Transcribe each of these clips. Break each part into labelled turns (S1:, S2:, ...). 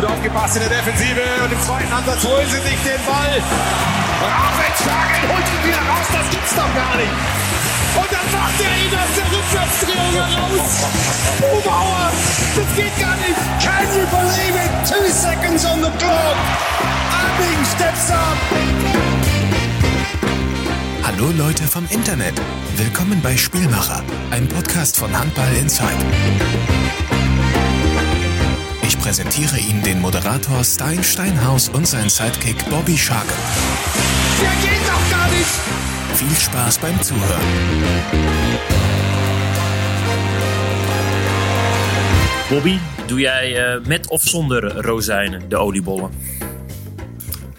S1: gut aufgepasst in der Defensive und im zweiten Ansatz holen sie sich den Ball. Raffenshagen holt ihn wieder raus, das gibt's doch gar nicht. Und dann macht er ihn aus der Rückwärtsdrehung heraus. Bubauer, das geht gar nicht. Can you believe it? Two seconds on the clock. Abing steps up.
S2: Hallo Leute vom Internet. Willkommen bei Spielmacher, ein Podcast von Handball Insight. Präsentiere Ihnen den Moderator Stein Steinhaus und sein Sidekick Bobby Shark.
S1: Der geht doch gar nicht.
S2: Viel Spaß beim Zuhören.
S3: Bobby, doe jij eh, met of zonder rozijnen de oliebollen?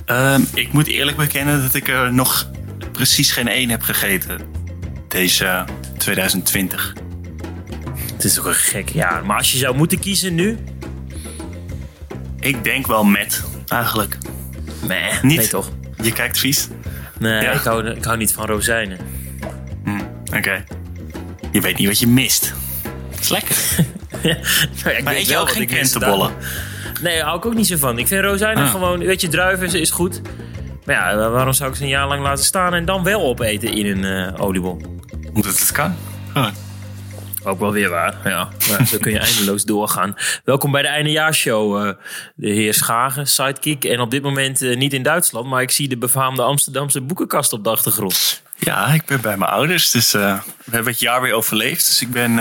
S4: Ehm, ik moet eerlijk bekennen dat ik er nog precies geen één heb gegeten. Deze 2020.
S3: Het is toch een gek jaar. Maar als je zou moeten kiezen nu?
S4: Ik denk wel met, eigenlijk.
S3: Nee,
S4: Niet?
S3: nee toch?
S4: Je kijkt vies?
S3: Nee,
S4: Ja.
S3: ik, hou, ik hou niet van rozijnen.
S4: Oké. Je weet niet wat je mist. Is lekker.
S3: Ja, nou ja, ik
S4: Maar eet je
S3: wel
S4: ook geen krentenbollen?
S3: daar. Nee, daar hou ik ook niet zo van. Ik vind rozijnen
S4: Ah.
S3: gewoon, weet je, druiven is, is goed. Maar ja, waarom zou ik ze een jaar lang laten staan en dan wel opeten in een eh, oliebol?
S4: Omdat het kan. Gewoon.
S3: Ook wel weer waar, ja. Zo kun je eindeloos doorgaan. Welkom bij de eindejaarshow. eh de heer Schagen, sidekick. En op dit moment eh, niet in Duitsland, maar ik zie de befaamde Amsterdamse boekenkast op de achtergrond.
S4: Ja, ik ben bij mijn ouders. Dus eh, we hebben het jaar weer overleefd. Dus ik ben...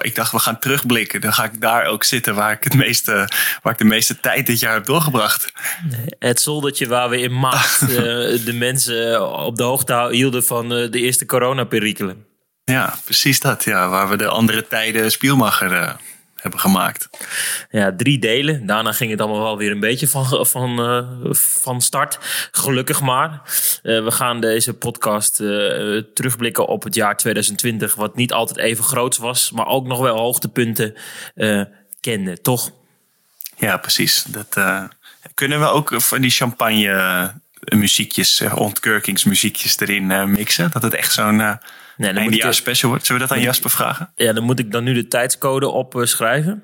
S4: ik dacht, we gaan terugblikken. Dan ga ik daar ook zitten waar ik, het meeste, waar ik de meeste tijd dit jaar heb doorgebracht.
S3: Het zoldertje waar we in maart de mensen op de hoogte hielden van de eerste coronaperikelen.
S4: Ja, precies dat. Ja, waar we de andere tijden Spielmacher eh, hebben gemaakt.
S3: Ja, drie delen. Daarna ging het allemaal wel weer een beetje van, van, eh, van start. Gelukkig maar. Eh, we gaan deze podcast terugblikken op het jaar 2020. Wat niet altijd even groot was. Maar ook nog wel hoogtepunten kende, toch?
S4: Ja, precies. Dat, kunnen we ook van die champagne muziekjes, ontkurkingsmuziekjes erin mixen? Dat het echt zo'n
S3: Nee, dan moet ik,
S4: special wordt. Zullen we dat aan Jasper vragen?
S3: ja, dan moet ik dan nu de tijdscode opschrijven.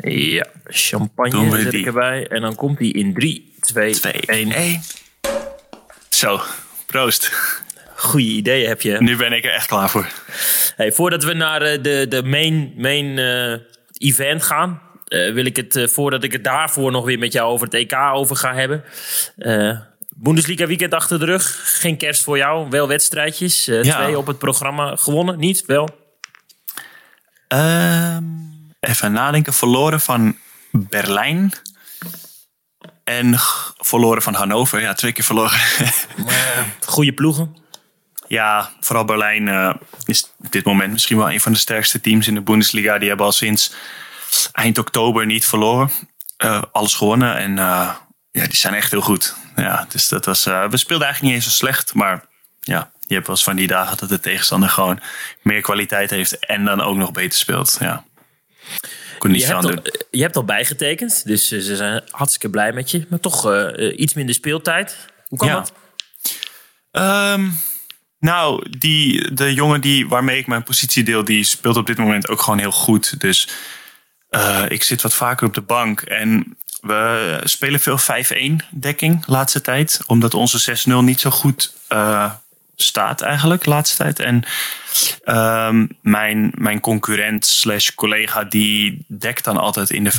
S3: ja,
S4: Doen
S3: champagne zet
S4: die.
S3: ik erbij. En dan komt die in 3, 2,
S4: 2,
S3: 1.
S4: 1. Zo, proost.
S3: Goeie ideeën heb je.
S4: Nu ben ik er echt klaar voor.
S3: Hey, voordat we naar eh, de, de main, main eh, event gaan, eh, wil ik het, eh, voordat ik het daarvoor nog weer met jou over het EK over ga hebben. Eh Bundesliga weekend achter de rug. Geen kerst voor jou. Wel wedstrijdjes. Eh,
S4: Ja.
S3: Twee op het programma gewonnen. Niet? Wel?
S4: Ehm, even nadenken. Verloren van Berlijn. En verloren van Hannover. Ja, twee keer verloren.
S3: Goede ploegen.
S4: Ja, vooral Berlijn eh, is op dit moment misschien wel een van de sterkste teams in de Bundesliga. Die hebben al sinds eind oktober niet verloren. Eh, alles gewonnen en eh, ja, die zijn echt heel goed. Ja, dus dat was, eh, we speelden eigenlijk niet eens zo slecht, maar ja, je hebt wel eens van die dagen dat de tegenstander gewoon meer kwaliteit heeft en dan ook nog beter speelt. Ja. Kon niet
S3: Je hebt, al, je hebt al bijgetekend. Dus eh, ze zijn hartstikke blij met je. Maar toch eh, iets minder speeltijd. Hoe kan
S4: Ja.
S3: dat?
S4: Ehm, nou, die, de jongen die, waarmee ik mijn positie deel, die speelt op dit moment ook gewoon heel goed. Dus ik zit wat vaker op de bank. En we spelen veel 5-1 dekking de laatste tijd. Omdat onze 6-0 niet zo goed eh, staat eigenlijk laatste tijd. En ehm, mijn, mijn concurrent slash collega die dekt dan altijd in de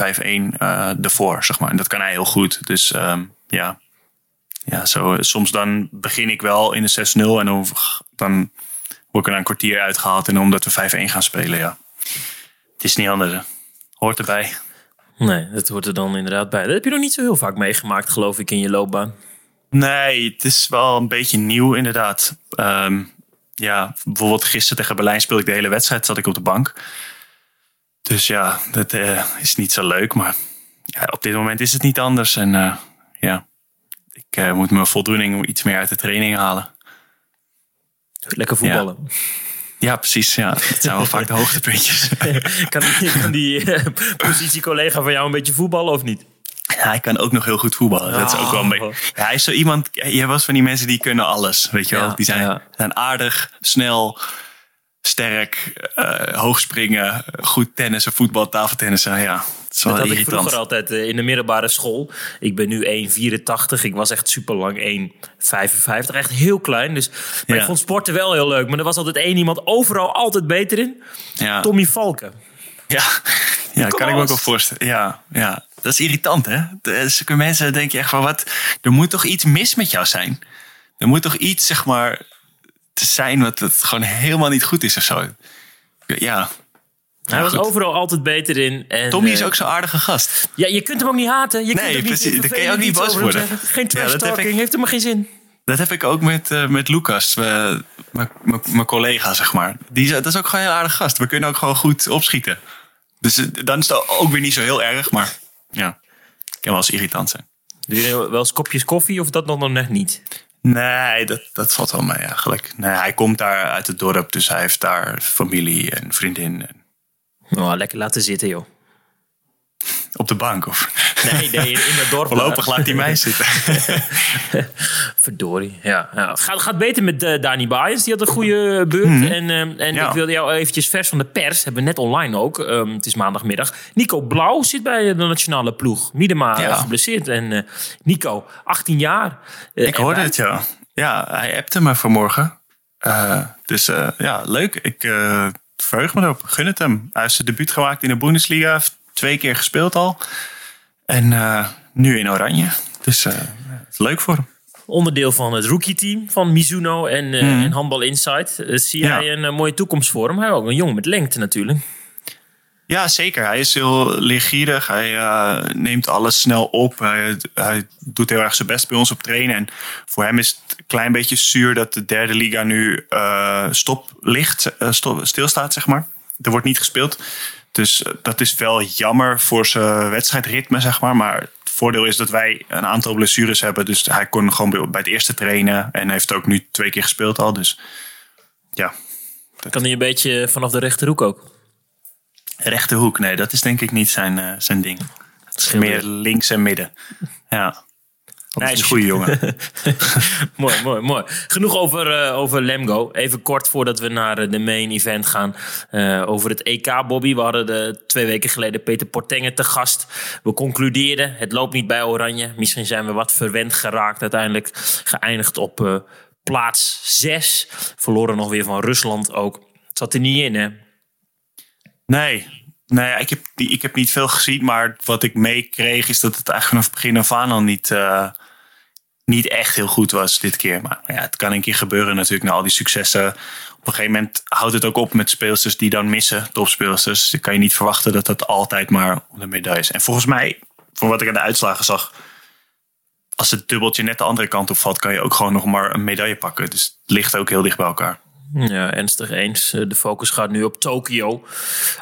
S4: 5-1 eh ervoor, zeg maar. En dat kan hij heel goed. Dus ehm, ja, ja, zo, soms dan begin ik wel in de 6-0 en dan, word ik er een kwartier uitgehaald. En omdat we 5-1 gaan spelen, ja. Het is niet anders. Hoort erbij.
S3: Nee, dat hoort er dan inderdaad bij. Dat heb je nog niet zo heel vaak meegemaakt, geloof ik, in je loopbaan.
S4: Nee, het is wel een beetje nieuw inderdaad. Ehm, ja, bijvoorbeeld gisteren tegen Berlijn speelde ik de hele wedstrijd, zat ik op de bank. Dus ja, dat eh, is niet zo leuk. Maar ja, op dit moment is het niet anders. En eh, ja, ik eh, moet mijn voldoening iets meer uit de training halen.
S3: Lekker voetballen.
S4: Ja, precies. Ja, dat zijn wel vaak de hoogtepuntjes.
S3: kan die, kan die eh, positiecollega van jou een beetje voetballen of niet?
S4: Ja, hij kan ook nog heel goed voetballen. Dat is ook wel een beetje. Ja, hij is zo iemand. Je was van die mensen die kunnen alles. Weet je wel?
S3: Ja,
S4: die zijn,
S3: ja.
S4: zijn aardig, snel, sterk, eh, hoog springen, goed tennissen, voetbal, tafeltennissen. Ja, is wel
S3: Dat had ik vroeger altijd eh, in de middelbare school. Ik ben nu 1,84. Ik was echt super lang 1,55. Echt heel klein. Dus, maar
S4: Ja.
S3: ik vond sporten wel heel leuk. Maar er was altijd één iemand overal altijd beter in.
S4: Ja.
S3: Tommy Valken.
S4: Ja, ja kan ik me ook wel voorstellen. Ja, ja, dat is irritant, hè? Zulke mensen denk je echt van, wat, er moet toch iets mis met jou zijn? Er moet toch iets, zeg maar, te zijn wat het gewoon helemaal niet goed is of zo. Ja,
S3: Hij was overal altijd beter in. En,
S4: Tommy is
S3: eh,
S4: ook zo'n aardige gast.
S3: Ja, je kunt hem ook niet haten. Je kunt
S4: Nee,
S3: niet
S4: precies. Dan kan je ook niet boos worden.
S3: Geen trash
S4: dat
S3: talking. Heeft helemaal geen zin.
S4: Dat heb ik ook met, eh, met Lucas, mijn- collega, zeg maar. Die, is- dat is ook gewoon een heel aardig gast. We kunnen ook gewoon goed opschieten. Dus eh, dan is het ook weer niet zo heel erg, maar ja, kan wel eens irritant zijn.
S3: Doe je wel eens kopjes koffie of dat nog net niet?
S4: Nee, dat, dat valt wel mee eigenlijk. Nee, hij komt daar uit het dorp, dus hij heeft daar familie en vriendin. En
S3: Oh, lekker laten zitten, joh.
S4: op de bank. Of...
S3: Nee, nee in, het dorp.
S4: Voorlopig laat hij mij zitten.
S3: Verdorie, ja. ja. Gaat, gaat beter met eh, Dani Baaiens. Die had een goede beurt. En, ehm, en
S4: Ja.
S3: ik wilde jou eventjes vers van de pers. Hebben we net online ook. Ehm, het is maandagmiddag. Nico Blauw zit bij de nationale ploeg. Miedema
S4: Ja.
S3: eh, geblesseerd. En eh, Nico, 18 jaar. Eh,
S4: Ik hoorde het, ja. Ja, hij appte me vanmorgen. Eh, dus eh, ja, leuk. Ik eh, verheug me erop. Gun het hem. Hij heeft zijn debuut gemaakt in de Bundesliga. Heeft twee keer gespeeld al. En eh, nu in Oranje. Dus eh, het is leuk voor hem.
S3: Onderdeel van het rookie-team van Mizuno en, eh, en Handbal Insight. Zie
S4: Mhm. Ja.
S3: jij een mooie toekomst voor hem? Hij is ook een jongen met lengte natuurlijk.
S4: Ja, zeker. Hij is heel leergierig. Hij eh, neemt alles snel op. Hij, doet heel erg zijn best bij ons op trainen. En voor hem is het een klein beetje zuur dat de derde liga nu eh, stop ligt, eh, stilstaat, zeg maar. Er wordt niet gespeeld. Dus dat is wel jammer voor zijn wedstrijdritme, zeg maar. Maar het voordeel is dat wij een aantal blessures hebben. Dus hij kon gewoon bij- bij het eerste trainen. En heeft ook nu twee keer gespeeld al. Dus ja,
S3: Kan hij een beetje vanaf de rechterhoek ook?
S4: Rechterhoek. Nee, dat is denk ik niet zijn, eh, zijn ding. Het is meer links en midden. Ja. Nee, hij is een goede jongen.
S3: mooi, mooi, mooi. Genoeg over, eh, over Lemgo. Even kort voordat we naar eh, de main event gaan. over het EK, Bobby. We hadden de, twee weken geleden Peter Portengen te gast. We concludeerden, het loopt niet bij Oranje. Misschien zijn we wat verwend geraakt uiteindelijk. Geëindigd op plaats 6. Verloren nog weer van Rusland ook. Het zat er niet in, hè?
S4: Nee, nee ik, heb, ik heb niet veel gezien. Maar wat ik meekreeg is dat het eigenlijk vanaf begin af aan al niet, eh, niet echt heel goed was dit keer. Maar ja, het kan een keer gebeuren natuurlijk na al die successen. Op een gegeven moment houdt het ook op met speelsters die dan missen, topspeelsters. Dan kan je niet verwachten dat dat altijd maar de medaille is. En volgens mij, van wat ik aan de uitslagen zag... als het dubbeltje net de andere kant op valt... kan je ook gewoon nog maar een medaille pakken. Dus het ligt ook heel dicht bij elkaar.
S3: Ja, ernstig eens. Eh, De focus gaat nu op Tokio.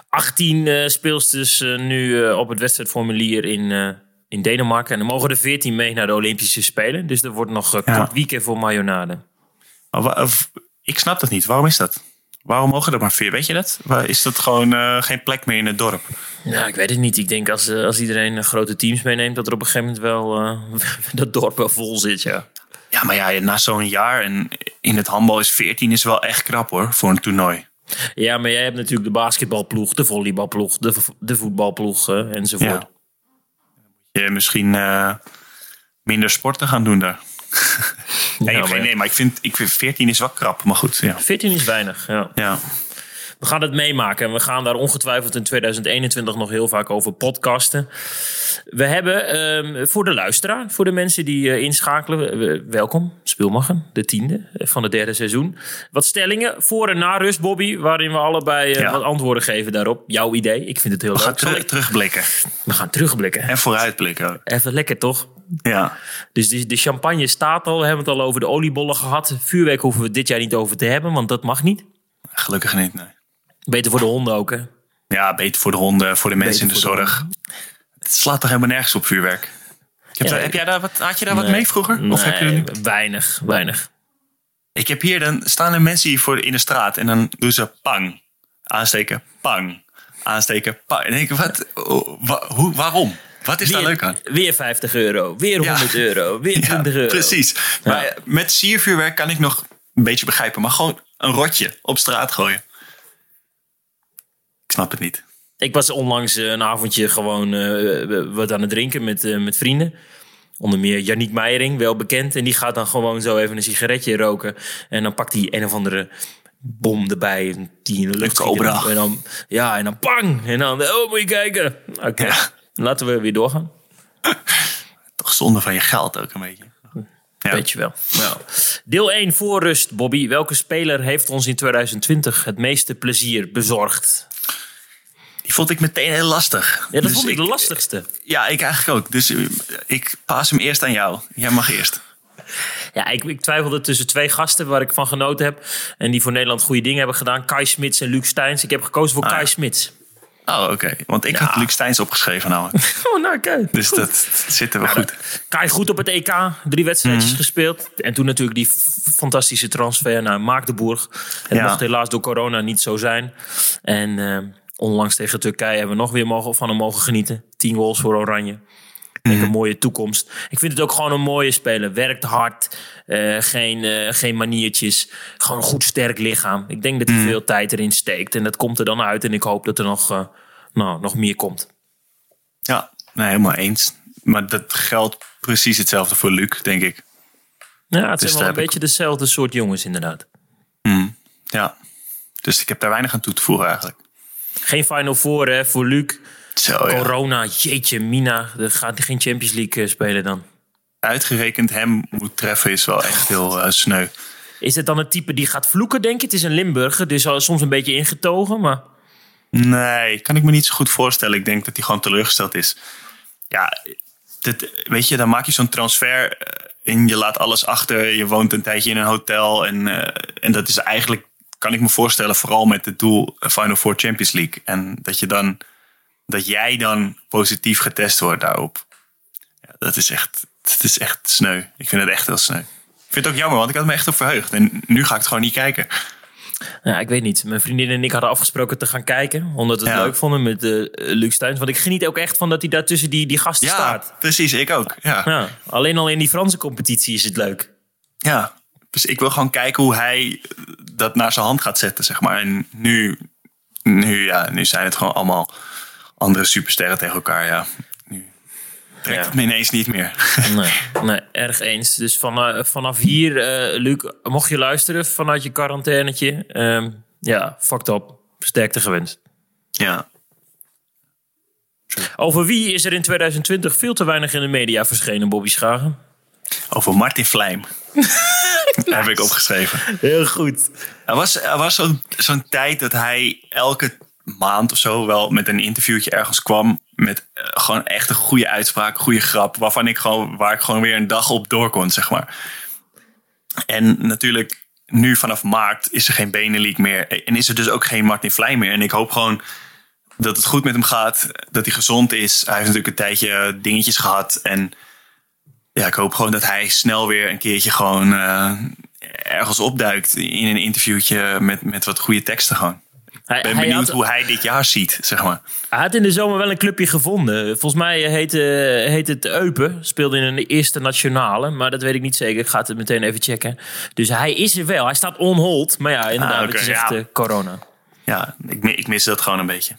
S3: 18 eh speelsters eh, nu op het wedstrijdformulier in, in Denemarken. En er mogen er 14 mee naar de Olympische Spelen. Dus er wordt nog een
S4: Ja.
S3: weekend voor Mayonade.
S4: Ik snap dat niet. Waarom is dat? Waarom mogen er maar vier? Weet je dat? Is dat gewoon geen plek meer in het dorp?
S3: Nou, ik weet het niet. Ik denk als, als iedereen grote teams meeneemt... dat er op een gegeven moment wel dat dorp wel vol zit, ja.
S4: Ja, maar ja, na zo'n jaar en in het handbal is 14 is wel echt krap hoor, voor een toernooi.
S3: Ja, maar jij hebt natuurlijk de basketbalploeg, de volleybalploeg, de, de voetbalploeg eh, enzovoort.
S4: Ja. Je misschien eh, minder sporten gaan doen daar. nee,
S3: maar-
S4: nee, maar ik vind, ik vind 14 is wel krap, maar goed. Ja.
S3: 14 is weinig, ja.
S4: ja.
S3: We gaan het meemaken en we gaan daar ongetwijfeld in 2021 nog heel vaak over podcasten. We hebben ehm, voor de luisteraar, voor de mensen die eh, inschakelen, welkom, Speelmachen, de tiende eh, van het derde seizoen. Wat stellingen voor en na rust, Bobby, waarin we allebei eh,
S4: Ja.
S3: wat antwoorden geven daarop. Jouw idee, ik vind het heel
S4: We gaan
S3: leuk.
S4: Terug,
S3: ik-
S4: terugblikken
S3: we gaan terugblikken.
S4: en vooruitblikken.
S3: Even lekker toch?
S4: Ja.
S3: Dus de, de champagne staat al, we hebben het al over de oliebollen gehad. Vuurwerk hoeven we dit jaar niet over te hebben, want dat mag niet.
S4: Gelukkig niet, nee.
S3: Beter voor de honden ook, hè?
S4: Ja, beter voor de honden, voor de mensen
S3: Beter
S4: in de zorg. Het slaat toch helemaal nergens op vuurwerk? Heb
S3: Ja,
S4: daar- heb jij daar wat, had je daar wat mee vroeger? Of heb je er nu?
S3: weinig, weinig.
S4: Ik heb hier, dan staan er mensen hier voor in de straat en dan doen ze pang. Aansteken, pang. Aansteken, pang. En denk ik, wat, wa- hoe, waarom? Wat is daar leuk aan?
S3: weer 50 euro, weer 100 euro, weer 20 euro.
S4: precies. Maar met siervuurwerk kan ik nog een beetje begrijpen. Maar gewoon een rotje op straat gooien. Ik snap het niet.
S3: Ik was onlangs eh, een avondje gewoon eh, wat aan het drinken met, eh, met vrienden. Onder meer Yannick Meijering, wel bekend. En die gaat dan gewoon zo even een sigaretje roken. En dan pakt hij een of andere bom erbij. Die in de lucht
S4: cobra.
S3: En dan, ja, en dan pang. En dan, oh, moet je kijken. Oké,
S4: Ja.
S3: laten we weer doorgaan.
S4: Toch zonde van je geld ook een beetje. Ja.
S3: Weet je wel. Ja. Deel 1 voor rust, Bobby. Welke speler heeft ons in 2020 het meeste plezier bezorgd?
S4: Die vond ik meteen heel lastig.
S3: Ja, dat
S4: Dus
S3: vond ik de lastigste.
S4: Ja, ik eigenlijk ook. Dus eh, ik paas hem eerst aan jou. Jij mag eerst.
S3: Ja, ik, ik twijfelde tussen twee gasten waar ik van genoten heb. En die voor Nederland goede dingen hebben gedaan. Kai Smits en Luc Steins. Ik heb gekozen voor
S4: Ah,
S3: Kai. Smits.
S4: Oh, oké. Want ik
S3: Ja.
S4: had Luc Steins opgeschreven namelijk.
S3: Oh, nou kijk.
S4: Dus dat zitten we goed.
S3: Kai goed op het EK. Drie wedstrijdjes
S4: Mhm.
S3: gespeeld. En toen natuurlijk die fantastische transfer naar Maagdenburg. Het
S4: Ja.
S3: mocht helaas door corona niet zo zijn. En eh, onlangs tegen Turkije hebben we nog weer mogen, van hem mogen genieten. Tien goals voor Oranje.
S4: Mhm.
S3: een mooie toekomst. Ik vind het ook gewoon een mooie speler. Werkt hard. eh, geen, eh, geen maniertjes. Gewoon een goed sterk lichaam. Ik denk dat
S4: Mhm.
S3: hij veel tijd erin steekt. En dat komt er dan uit. En ik hoop dat er nog, eh, nou, nog meer komt.
S4: Ja, nee, helemaal eens. Maar dat geldt precies hetzelfde voor Luc, denk ik.
S3: Ja, het
S4: Dus
S3: zijn wel een
S4: ik-
S3: beetje dezelfde soort jongens inderdaad.
S4: Ja. Dus ik heb daar weinig aan toe te voegen eigenlijk.
S3: Geen Final Four hè, voor Luc.
S4: Zo, ja.
S3: Corona, jeetje, Mina. Er gaat hij geen Champions League eh, spelen dan.
S4: Uitgerekend hem moet treffen is wel echt heel eh, sneu.
S3: Is het dan het type die gaat vloeken, denk je? Het is een Limburger, dus al soms een beetje ingetogen. Maar
S4: Nee, kan ik me niet zo goed voorstellen. Ik denk dat hij gewoon teleurgesteld is. Ja, dit, weet je, dan maak je zo'n transfer eh, en je laat alles achter. Je woont een tijdje in een hotel. En, eh, en dat is eigenlijk, kan ik me voorstellen, vooral met het doel eh, Final Four Champions League. En dat je dan, dat jij dan positief getest wordt daarop. Ja, dat is echt, dat is echt sneu. Ik vind het echt heel sneu. Ik vind het ook jammer, want ik had me echt op verheugd. En nu ga ik het gewoon niet kijken.
S3: ja, ik weet niet. Mijn vriendin en ik hadden afgesproken te gaan kijken. Omdat we het
S4: Ja.
S3: leuk vonden met uh, Luc. Want ik geniet ook echt van dat hij daar tussen die, die gasten
S4: Ja,
S3: staat.
S4: precies. Ik ook. Ja.
S3: Ja, alleen al in die Franse competitie is het leuk.
S4: Ja, dus ik wil gewoon kijken hoe hij dat naar zijn hand gaat zetten, zeg maar. En nu, nu, ja, nu zijn het gewoon allemaal andere supersterren tegen elkaar, ja. Nu trekt
S3: Ja.
S4: het me ineens niet meer.
S3: Nee, nee erg eens. Dus van, eh, vanaf hier, eh, Luc, mocht je luisteren vanuit je quarantainetje. ehm, ja, fucked up. Sterkte gewenst.
S4: ja.
S3: Over wie is er in 2020 veel te weinig in de media verschenen, Bobby Schagen?
S4: Over Martin Vlijm. heb ik opgeschreven.
S3: Heel goed.
S4: Er was, er was zo'n zo'n tijd dat hij elke maand of zo wel met een interviewtje ergens kwam. Met eh, gewoon echt een goede uitspraak, goede grap. Waarvan ik gewoon, waar ik gewoon weer een dag op door kon, zeg maar. En natuurlijk, nu vanaf maart is er geen Benelink meer. En is er dus ook geen Martin Vlij meer. En ik hoop gewoon dat het goed met hem gaat. Dat hij gezond is. Hij heeft natuurlijk een tijdje dingetjes gehad. En ja, ik hoop gewoon dat hij snel weer een keertje gewoon eh, ergens opduikt in een interviewtje met, met wat goede teksten gewoon. Ik ben
S3: hij
S4: benieuwd
S3: had,
S4: hoe hij dit jaar ziet, zeg maar.
S3: hij had in de zomer wel een clubje gevonden. Volgens mij heet, eh, heet het Eupen. Speelde in een eerste nationale. Maar dat weet ik niet zeker. Ik ga het meteen even checken. Dus hij is er wel. Hij staat on hold. Maar ja, inderdaad,
S4: Ah,
S3: het is echt corona.
S4: Ja, ik, ik mis dat gewoon een beetje.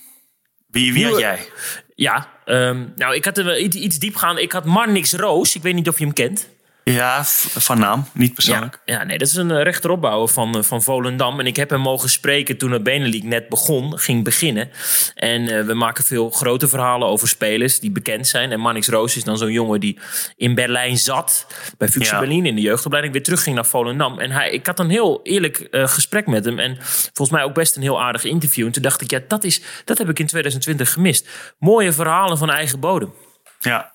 S4: Wie, wie had jij?
S3: Ja, ehm, nou, ik had er wel iets, iets diep gaan. Ik had Marnix Roos. Ik weet niet of je hem kent.
S4: Ja, van naam, niet persoonlijk.
S3: ja, nee, dat is een eh, rechteropbouwer van, eh, van Volendam. En ik heb hem mogen spreken toen het Benelink net begon, ging beginnen. En eh, we maken veel grote verhalen over spelers die bekend zijn. En Manix Roos is dan zo'n jongen die in Berlijn zat, bij Fuchsia
S4: Ja.
S3: Berlin in de jeugdopleiding, weer terugging naar Volendam. En hij, ik had een heel eerlijk gesprek met hem. En volgens mij ook best een heel aardig interview. En toen dacht ik, ja, dat, is, dat heb ik in 2020 gemist. Mooie verhalen van eigen bodem.
S4: Ja,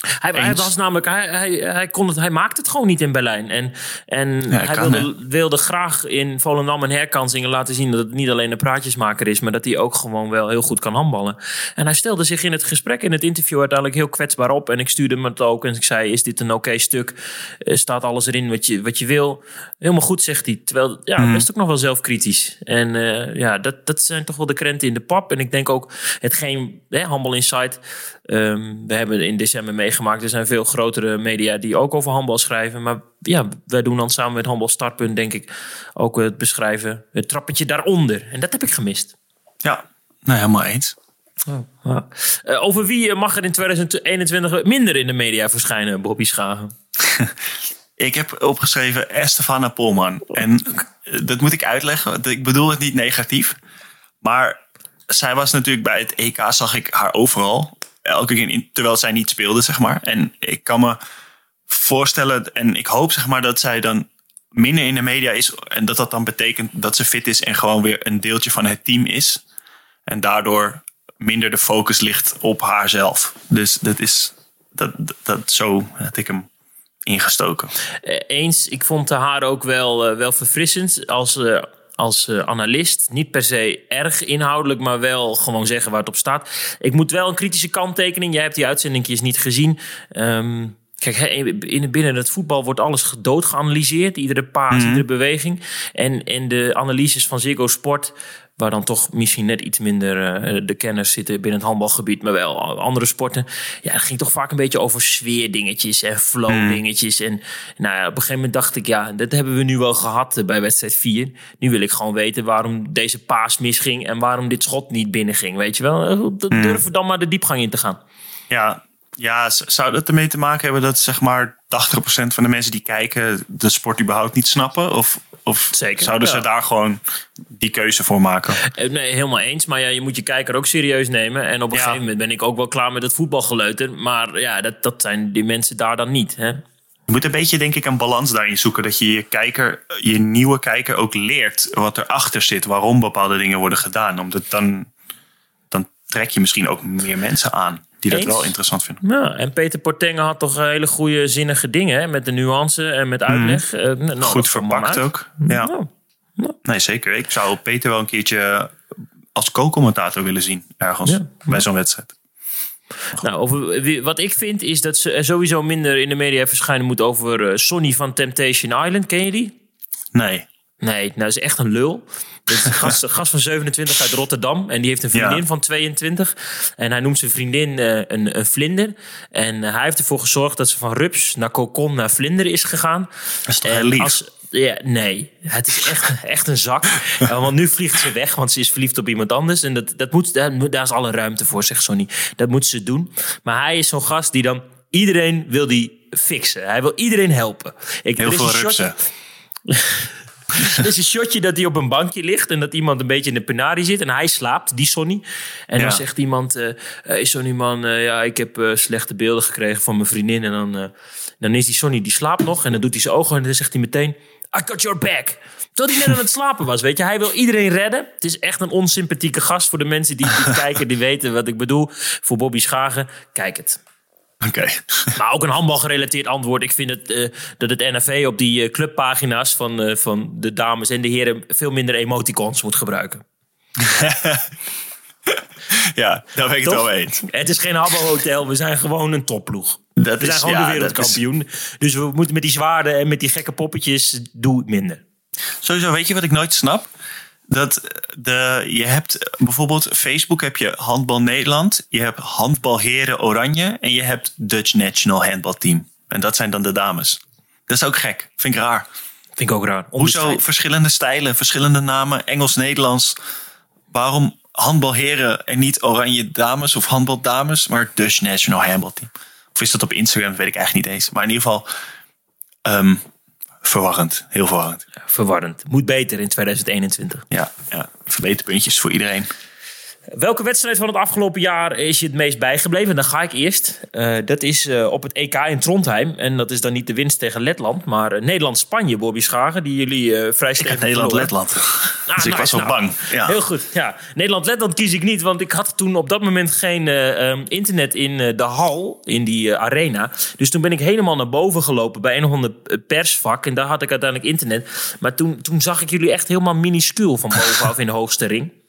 S3: Hij, hij was namelijk, hij, hij, hij, kon het, hij maakte het gewoon niet in Berlijn. En, en
S4: hij
S3: hij
S4: kan,
S3: wilde, wilde graag in Volendam een herkansingen laten zien dat het niet alleen een praatjesmaker is, maar dat hij ook gewoon wel heel goed kan handballen. En hij stelde zich in het gesprek, in het interview uiteindelijk heel kwetsbaar op. En ik stuurde hem het ook en ik zei, is dit een oké stuk? Eh, staat alles erin wat je, wat je wil? Helemaal goed, zegt hij. Terwijl, ja,
S4: Mhm.
S3: best ook nog wel zelfkritisch. En eh, ja, dat, dat zijn toch wel de krenten in de pap. En ik denk ook hetgeen, hè, Handbal Insight, ehm, we hebben in december meegemaakt. Er zijn veel grotere media die ook over handbal schrijven. Maar ja, wij doen dan samen met Handbal Startpunt, denk ik, ook het beschrijven, het trappetje daaronder. En dat heb ik gemist.
S4: ja. Nou, helemaal eens.
S3: Ja. Uh, over wie mag er in 2021 minder in de media verschijnen, Bobby Schagen?
S4: ik heb opgeschreven Estefana Polman. En dat moet ik uitleggen. Ik bedoel het niet negatief. Maar zij was natuurlijk bij het EK, zag ik haar overal. Elke keer, terwijl zij niet speelde, zeg maar. En ik kan me voorstellen, en ik hoop zeg maar dat zij dan minder in de media is. En dat dat dan betekent dat ze fit is en gewoon weer een deeltje van het team is. En daardoor minder de focus ligt op haarzelf. Dus dat is, dat, dat, zo had ik hem ingestoken.
S3: Eh, eens, ik vond haar ook wel, eh, wel verfrissend als, uh, als analist. Niet per se erg inhoudelijk, maar wel gewoon zeggen waar het op staat. Ik moet wel een kritische kanttekening. Jij hebt die uitzendingjes niet gezien. Um, Kijk, in, binnen het voetbal wordt alles gedood geanalyseerd. Iedere paas, mhm. iedere beweging. En, en de analyses van Ziggo Sport, waar dan toch misschien net iets minder uh, de kenners zitten binnen het handbalgebied, maar wel andere sporten. Ja, het ging toch vaak een beetje over sfeerdingetjes en flow-dingetjes. Mhm. En nou ja, op een gegeven moment dacht ik, ja, dat hebben we nu wel gehad eh, bij wedstrijd 4. Nu wil ik gewoon weten waarom deze paas misging en waarom dit schot niet binnenging. Weet je wel, uh, durven dan maar de diepgang in te gaan.
S4: Ja, ja, zou dat ermee te maken hebben dat zeg maar 80% van de mensen die kijken de sport überhaupt niet snappen? Of, of Zeker, zouden ze daar gewoon die keuze voor maken?
S3: Eh, nee, helemaal eens. Maar ja, je moet je kijker ook serieus nemen. En op een gegeven moment ben ik ook wel klaar met het voetbalgeleuter. Maar ja, dat, dat zijn die mensen daar dan niet. Hè?
S4: Je moet een beetje, denk ik, een balans daarin zoeken. Dat je je kijker, je nieuwe kijker ook leert wat erachter zit. Waarom bepaalde dingen worden gedaan. Omdat dan, dan trek je misschien ook meer mensen aan die dat wel interessant vinden.
S3: Ja, en Peter Portengen had toch hele goede zinnige dingen hè? met de nuance en met uitleg. Mm.
S4: nou, Goed verpakt ook. Ja. Nee, zeker. Ik zou Peter wel een keertje als co-commentator willen zien ergens bij zo'n wedstrijd.
S3: Nou, over, wat ik vind is dat ze sowieso minder in de media verschijnen moet over uh, Sonny van Temptation Island. Ken je die?
S4: Nee.
S3: Nee, nou is echt een lul. Dit is een gast, gast, van 27 uit Rotterdam. En die heeft een vriendin van 22. En hij noemt zijn vriendin uh, een, een, vlinder. En uh, hij heeft ervoor gezorgd dat ze van rups naar kokon naar vlinder is gegaan.
S4: Dat is toch heel lief? Als,
S3: ja, nee, het is echt, echt een zak. want nu vliegt ze weg, want ze is verliefd op iemand anders. En dat, dat moet, daar, daar is alle ruimte voor, zegt Sonny. Dat moet ze doen. Maar hij is zo'n gast die dan... Iedereen wil die fixen. Hij wil iedereen helpen.
S4: Ik, Heel veel rupsen.
S3: Er is een shotje dat hij op een bankje ligt en dat iemand een beetje in de penarie zit en hij slaapt, die Sonny. En dan zegt iemand, uh, hey Sonny man, uh, ja, ik heb uh, slechte beelden gekregen van mijn vriendin. En dan, dan is die Sonny, die slaapt nog en dan doet hij zijn ogen en dan zegt hij meteen, I got your back. Terwijl hij net aan het slapen was, weet je. Hij wil iedereen redden. Het is echt een onsympathieke gast voor de mensen die, die kijken, die weten wat ik bedoel. Voor Bobby Schagen, kijk het.
S4: Oké.
S3: Maar ook een handbalgerelateerd antwoord. Ik vind het, uh, dat het NFV op die uh, clubpagina's van, uh, van de dames en de heren veel minder emoticons moet gebruiken.
S4: ja, daar ben ik het wel eens.
S3: Het is geen habbo-hotel, we zijn gewoon een topploeg. Dat we zijn gewoon ja, de wereldkampioen. Is... Dus we moeten met die zwaarden en met die gekke poppetjes, doe minder.
S4: Sowieso, weet je wat ik nooit snap? Dat de, je hebt bijvoorbeeld Facebook heb je Handbal Nederland, je hebt Handbal Heren Oranje en je hebt Dutch National Handball Team. En dat zijn dan de dames. Dat is ook gek. Vind ik raar.
S3: Vind ik ook raar.
S4: Hoezo verschillende stijlen, verschillende namen, Engels, Nederlands. Waarom handbal heren en niet oranje dames of handbal dames, maar Dutch National Handball Team? Of is dat op Instagram? Dat weet ik eigenlijk niet eens. Maar in ieder geval, um, verwarrend. Heel verwarrend.
S3: verwarrend. Moet beter in 2021.
S4: Ja, ja, verbeterpuntjes voor iedereen.
S3: Welke wedstrijd van het afgelopen jaar is je het meest bijgebleven? Dan ga ik eerst. Uh, dat is uh, op het EK in Trondheim. En dat is dan niet de winst tegen Letland, maar uh, Nederland-Spanje, Bobby Schagen, die jullie vrij stevig
S4: Nederland-Letland. Ah, dus ik was wel bang. Ja.
S3: Heel goed. Ja. Nederland-Letland kies ik niet, want ik had toen op dat moment geen um, internet in de hal, in die arena. Dus toen ben ik helemaal naar boven gelopen bij een of ander persvak. En daar had ik uiteindelijk internet. Maar toen, toen zag ik jullie echt helemaal minuscuul van bovenaf in de hoogste ring.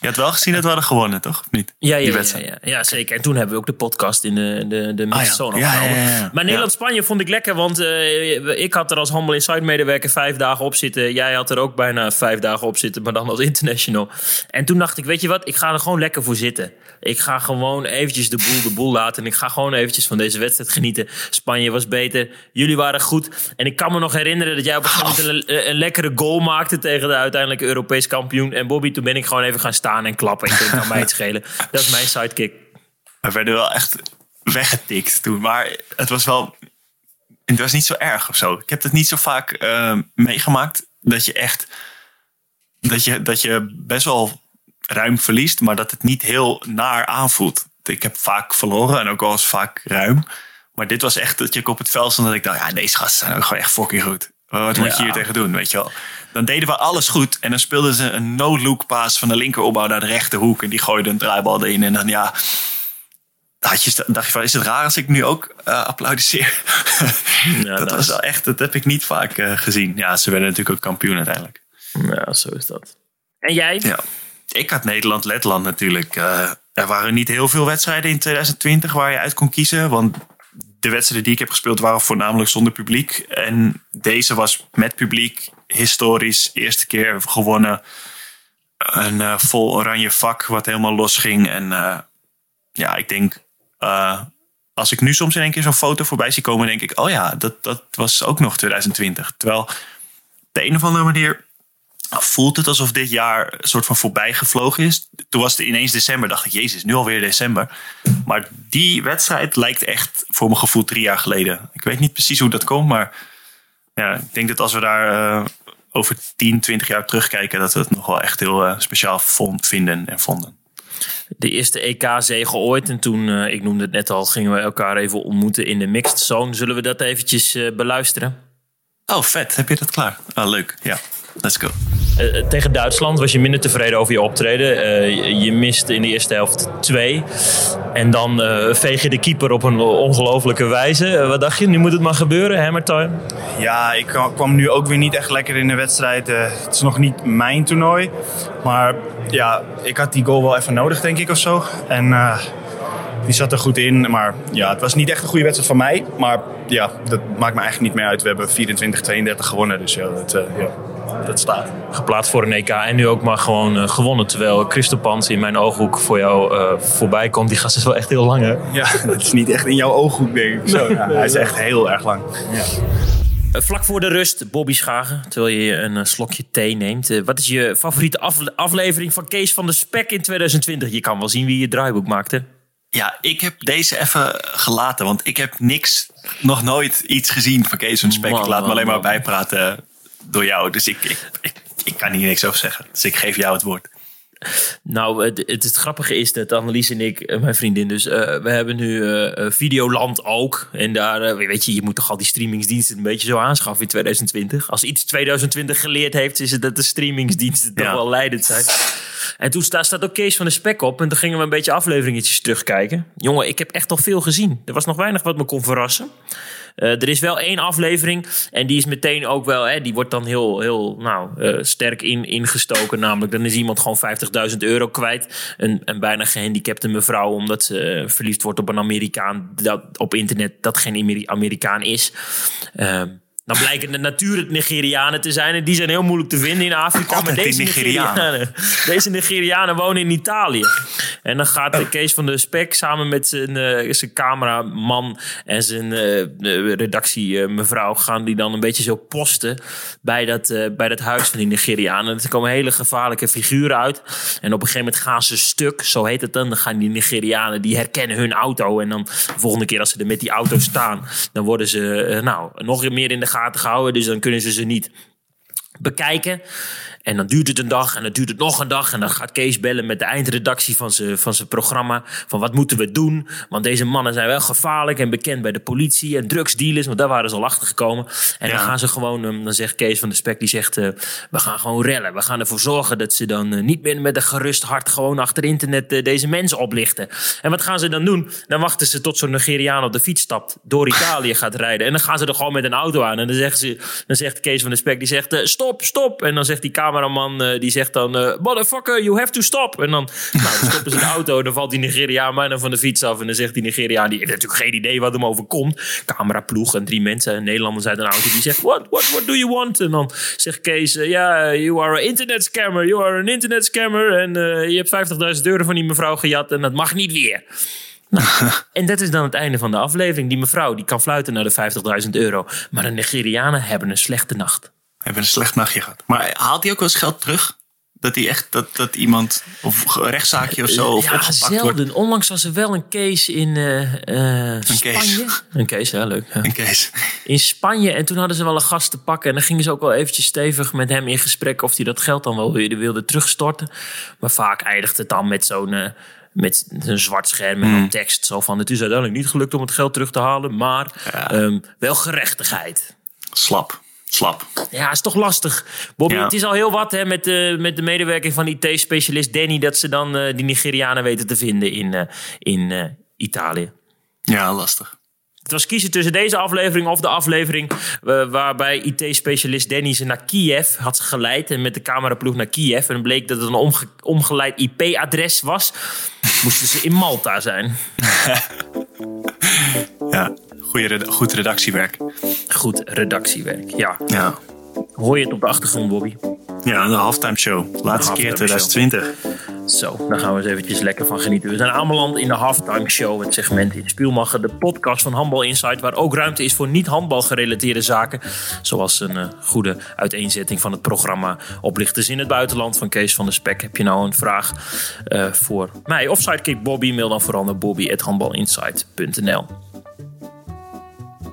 S4: Je had wel gezien dat we hadden gewonnen, toch? Of niet?
S3: Ja, ja, ja, ja, ja, zeker. En toen hebben we ook de podcast in de, de, de ah, ja. Maar Nederland-Spanje vond ik lekker, want uh, ik had er als Handbal Inside medewerker vijf dagen op zitten. Jij had er ook bijna vijf dagen op zitten, maar dan als international. En toen dacht ik, weet je wat, ik ga er gewoon lekker voor zitten. Ik ga gewoon eventjes de boel de boel laten. En ik ga gewoon eventjes van deze wedstrijd genieten. Spanje was beter, jullie waren goed. En ik kan me nog herinneren dat jij op een gegeven moment een, een lekkere goal maakte tegen de uiteindelijke Europees kampioen. En Bobby, toen ben ik gewoon even gaan staan staan en klappen. Ik denk, kan mij het schelen. Dat is mijn sidekick.
S4: We werden wel echt weggetikt toen. Maar het was wel... Het was niet zo erg of zo. Ik heb het niet zo vaak eh, meegemaakt. Dat je echt... Dat je, dat je best wel ruim verliest. Maar dat het niet heel naar aanvoelt. Ik heb vaak verloren en ook wel eens vaak ruim. Maar dit was echt dat je op het veld stond. Dat ik dacht, ja, deze gasten zijn ook gewoon echt fucking goed. Wat moet je hier tegen doen, weet je wel? Dan deden we alles goed. En dan speelden ze een no-look paas van de linkeropbouw naar de rechterhoek. En die gooiden een draaibal erin. En dan ja, had je, dacht je van, is het raar als ik nu ook uh, applaudisseer? Ja, dat, was wel echt, dat heb ik niet vaak uh, gezien. Ja, ze werden natuurlijk ook kampioen uiteindelijk.
S3: Ja, zo is dat. En jij?
S4: Ja, ik had Nederland-Letland natuurlijk. Uh, er waren niet heel veel wedstrijden in 2020 waar je uit kon kiezen. Want de wedstrijden die ik heb gespeeld waren voornamelijk zonder publiek. En deze was met publiek historisch. Eerste keer gewonnen. Een uh, vol oranje vak wat helemaal los ging. En uh, ja, ik denk... Uh, als ik nu soms in één keer zo'n foto voorbij zie komen... denk ik, oh ja, dat, dat was ook nog 2020. Terwijl op de een of andere manier voelt het alsof dit jaar een soort van voorbij gevlogen is. Toen was het ineens december, dacht ik, jezus, nu alweer december. Maar die wedstrijd lijkt echt voor mijn gevoel drie jaar geleden. Ik weet niet precies hoe dat komt, maar ja, ik denk dat als we daar uh, over 10, 20 jaar terugkijken, dat we het nog wel echt heel uh, speciaal vond, vinden en vonden.
S3: De eerste EK-zege ooit. En toen, uh, ik noemde het net al, gingen we elkaar even ontmoeten in de mixed zone. Zullen we dat eventjes beluisteren?
S4: Oh, vet. Heb je dat klaar? Ah, leuk. Ja. Let's go.
S3: Uh, tegen Duitsland was je minder tevreden over je optreden. Uh, je miste in de eerste helft twee. En dan uh, veeg je de keeper op een ongelofelijke wijze. wat dacht je? Nu moet het maar gebeuren, hè Martijn?
S5: Ja, ik kwam nu ook weer niet echt lekker in de wedstrijd. het is nog niet mijn toernooi. Maar ja, ik had die goal wel even nodig, denk ik, of zo. En die zat er goed in. Maar ja, het was niet echt een goede wedstrijd van mij. Maar ja, dat maakt me eigenlijk niet meer uit. We hebben 24-32 gewonnen. Dus ja, dat, ja dat staat.
S3: Geplaatst voor een EK en nu ook maar gewoon uh, gewonnen. Terwijl Christopans in mijn ooghoek voor jou uh, voorbij komt. Die gast is wel echt heel lang hè?
S5: Ja, dat is niet echt in jouw ooghoek denk ik. Zo, ja, hij is echt heel erg lang. Ja.
S3: Uh, vlak voor de rust, Bobby Schagen, terwijl je een slokje thee neemt. wat is je favoriete af aflevering van Kees van de Spek in 2020? Je kan wel zien wie je draaiboek maakte.
S4: Ja, ik heb deze even gelaten, want ik heb niks, nog nooit iets gezien van Kees van de Spek. ik laat me alleen maar bijpraten door jou. Dus ik, ik, ik, ik, kan hier niks over zeggen. Dus ik geef jou het woord.
S3: Nou, het, het, het, grappige is dat Annelies en ik, eh, mijn vriendin, dus uh, we hebben nu uh, Videoland ook. En daar, weet je, je moet toch al die streamingsdiensten een beetje zo aanschaffen in 2020. Als iets 2020 geleerd heeft, is het dat de streamingsdiensten toch wel leidend zijn. En toen staat, staat ook Kees van de Spek op. En toen gingen we een beetje afleveringetjes terugkijken. Jongen, ik heb echt al veel gezien. Er was nog weinig wat me kon verrassen. Uh, er is wel één aflevering en die is meteen ook wel, hè, die wordt dan heel, heel nou, uh, sterk in, ingestoken. Namelijk, dan is iemand gewoon 50.000 euro kwijt. Een, een bijna gehandicapte mevrouw, omdat ze uh, verliefd wordt op een Amerikaan dat, op internet dat geen Amerikaan is. Ehm, dan blijken de natuur Nigerianen te zijn. En die zijn heel moeilijk te vinden in Afrika.
S4: maar deze Nigerianen.
S3: deze Nigerianen wonen in Italië. En dan gaat de Kees van de Spek samen met zijn, uh, zijn cameraman en zijn uh, redactie mevrouw... gaan die dan een beetje zo posten bij dat, bij dat huis van die Nigerianen. En er komen hele gevaarlijke figuren uit. En op een gegeven moment gaan ze stuk, zo heet het dan. Dan gaan die Nigerianen, die herkennen hun auto. En dan de volgende keer als ze er met die auto staan... dan worden ze nou, nog meer in de gaten Dus dan kunnen ze ze niet bekijken. En dan duurt het een dag en dan duurt het nog een dag. En dan gaat Kees bellen met de eindredactie van zijn van zijn programma. Van wat moeten we doen? Want deze mannen zijn wel gevaarlijk en bekend bij de politie en drugsdealers. Want daar waren ze al achter gekomen. En dan gaan ze gewoon, ehm, dan zegt Kees van de Spek, die zegt... Uh, we gaan gewoon rellen. We gaan ervoor zorgen dat ze dan uh, niet meer met een gerust hart... gewoon achter internet uh, deze mensen oplichten. En wat gaan ze dan doen? Dan wachten ze tot zo'n Nigeriaan op de fiets stapt. Door Italië gaat rijden. En dan gaan ze er gewoon met een auto aan. En dan, zegt ze, dan zegt Kees van de Spek, die zegt... stop, stop. En dan zegt die camera cameraman uh, die zegt dan... Uh, Motherfucker, you have to stop. En dan, nou, dan stoppen ze de auto. En dan valt die Nigeriaan bijna van de fiets af. En dan zegt die Nigeriaan... Die heeft natuurlijk geen idee wat hem overkomt. Cameraploeg en drie mensen. Nederlanders uit een auto. Die zegt... What, what, what do you want? En dan zegt Kees... Eh, ja, you are an internet scammer. You are an internet scammer. En je hebt 50.000 euro van die mevrouw gejat. En dat mag niet weer. Nou, en dat is dan het einde van de aflevering. Die mevrouw die kan fluiten naar de 50.000 euro. Maar de Nigerianen hebben een slechte nacht
S4: hebben een slecht nachtje gehad. Maar haalt hij ook wel eens geld terug? Dat die echt, dat, dat iemand, of een rechtszaakje of zo, of
S3: ja,
S4: opgepakt wordt.
S3: zelden. Onlangs was er wel een case in eh, eh, Spanje.
S4: case.
S3: Een case, ja, leuk. ja.
S4: Een case.
S3: In Spanje. En toen hadden ze wel een gast te pakken. En dan gingen ze ook wel eventjes stevig met hem in gesprek... of hij dat geld dan wel weer wilde terugstorten. Maar vaak eindigt het dan met zo'n... eh, met een zwart scherm en dan tekst. Zo van, het is uiteindelijk niet gelukt om het geld terug te halen. Maar ehm, wel gerechtigheid.
S4: Slap. Slap.
S3: Ja, is toch lastig. Bobby,
S4: Ja.
S3: het is al heel wat hè, met, de, met de medewerking van IT-specialist Danny... dat ze dan eh, die Nigerianen weten te vinden in, eh, in eh, Italië.
S4: Ja, lastig.
S3: Het was kiezen tussen deze aflevering of de aflevering... eh, waarbij IT-specialist Danny ze naar Kiev had geleid... en met de cameraploeg naar Kiev. En bleek dat het een omge- omgeleid IP-adres was. Moesten ze in Malta zijn.
S4: Ja, goeie goed redactiewerk.
S3: Goed redactiewerk, ja.
S4: Ja.
S3: Hoor je het op de achtergrond, Bobby?
S4: Ja, de halftime show. Laatste keer
S3: halftime show.
S4: 2020.
S3: Zo, daar gaan we eens eventjes lekker van genieten. We zijn aanbeland in de Halftime Show, het segment in Spielmacher, de podcast van Handbal Insight, waar ook ruimte is voor niet-handbal gerelateerde zaken. Zoals een eh, goede uiteenzetting van het programma Oplichters in het Buitenland van Kees van der Spek. Heb je nou een vraag eh, voor mij of Sidekick Bobby? Mail dan vooral naar bobby.handbalinsight.nl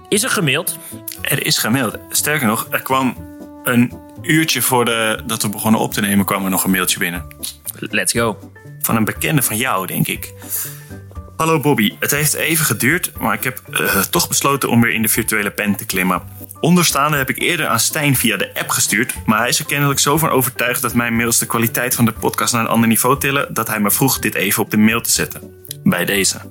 S3: Is er gemaild?
S4: Er is gemaild. Sterker nog, er kwam een uurtje voordat we begonnen op te nemen, kwam er nog een mailtje binnen.
S3: Let's go.
S4: Van een bekende van jou, denk ik. Hallo Bobby, het heeft even geduurd, maar ik heb eh, toch besloten om weer in de virtuele pen te klimmen. Onderstaande heb ik eerder aan Stijn via de app gestuurd, maar hij is er kennelijk zo van overtuigd dat mijn mails de kwaliteit van de podcast naar een ander niveau tillen, dat hij me vroeg dit even op de mail te zetten. Bij deze.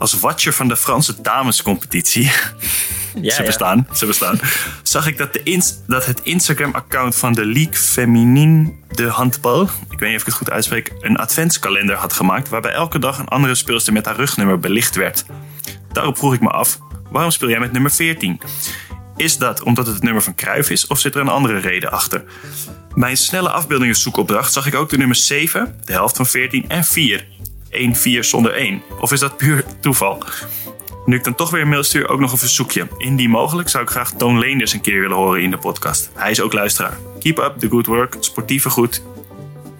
S4: Als watcher van de Franse damescompetitie
S3: Ja,
S4: ze
S3: ja.
S4: bestaan, ze bestaan. Zag ik dat, de ins- dat het Instagram-account van de Ligue Féminine de Handbal, ik weet niet of ik het goed uitspreek, een adventskalender had gemaakt waarbij elke dag een andere speelster met haar rugnummer belicht werd. Daarop vroeg ik me af, waarom speel jij met nummer 14? Is dat omdat het het nummer van Cruijff is of zit er een andere reden achter? Bij een snelle afbeeldingenzoekopdracht zag ik ook de nummers 7, de helft van 14 en 4. 1, 4 zonder 1. Of is dat puur toeval? Nu ik dan toch weer een mail stuur, ook nog een verzoekje. Indien mogelijk zou ik graag Toon Leenders een keer willen horen in de podcast. Hij is ook luisteraar. Keep up the good work. Sportieve goed.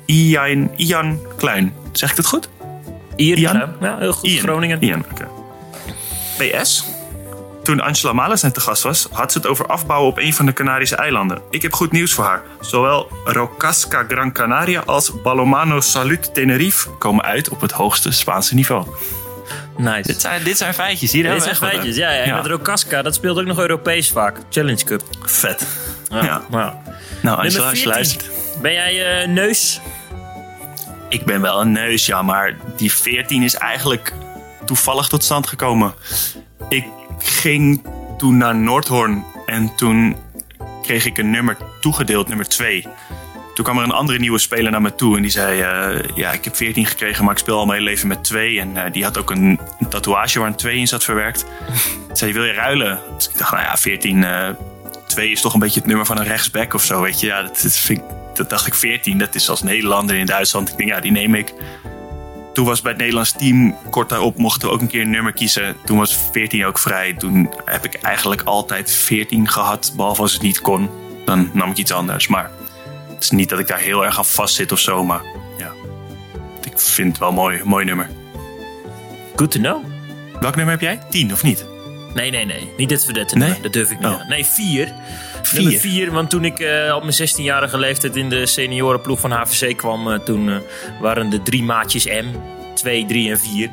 S4: Ian, Ian Kluin. Zeg ik dat goed?
S3: Ian?
S4: Ian?
S3: Ja, heel goed.
S4: Ian.
S3: Groningen.
S4: Ian, oké. PS. Toen Angela Malesen te gast was, had ze het over afbouwen op een van de Canarische eilanden. Ik heb goed nieuws voor haar. Zowel Rocasca Gran Canaria als Balomano Salud Tenerife komen uit op het hoogste Spaanse niveau.
S3: Nice.
S4: Dit zijn, dit zijn feitjes. Hier
S3: Dit
S4: hebben we
S3: zijn feitjes, ja, ja. En met Rokaska, dat speelt ook nog Europees vaak. Challenge Cup.
S4: Vet.
S3: Ja.
S4: Ja.
S3: Nou.
S4: Nou, Angela, als je
S3: 14.
S4: luistert.
S3: Ben jij eh, neus?
S4: Ik ben wel een neus, ja, maar die 14 is eigenlijk toevallig tot stand gekomen. Ik ging toen naar Noordhoorn en toen kreeg ik een nummer toegedeeld, nummer 2. Toen kwam er een andere nieuwe speler naar me toe en die zei: eh, Ja, ik heb 14 gekregen, maar ik speel al mijn hele leven met 2. En eh, die had ook een, tatoeage waar een 2 in zat verwerkt. Zei: Wil je ruilen? Dus ik dacht: Nou ja, 14, eh 2 is toch een beetje het nummer van een rechtsback of zo, weet je. Ja, dat, dat, vind ik, dat dacht ik 14, dat is als Nederlander in Duitsland. Ik denk: Ja, die neem ik. Toen was bij het Nederlands team, kort daarop mochten we ook een keer een nummer kiezen. Toen was 14 ook vrij. Toen heb ik eigenlijk altijd 14 gehad, behalve als het niet kon. Dan nam ik iets anders. Maar het is niet dat ik daar heel erg aan vast zit of zo. Maar ja, ik vind het wel mooi, mooi nummer.
S3: Good to know.
S4: Welk nummer heb jij? 10 of niet?
S3: Nee, nee, nee. Niet dit verdette
S4: Nee?
S3: nummer. Dat durf ik niet.
S4: Oh.
S3: Nee, vier.
S4: Vier?
S3: Nummer vier, want toen ik eh, op mijn 16-jarige leeftijd in de seniorenploeg van HVC kwam, eh, toen eh, waren de drie maatjes M. 2, 3 en 4.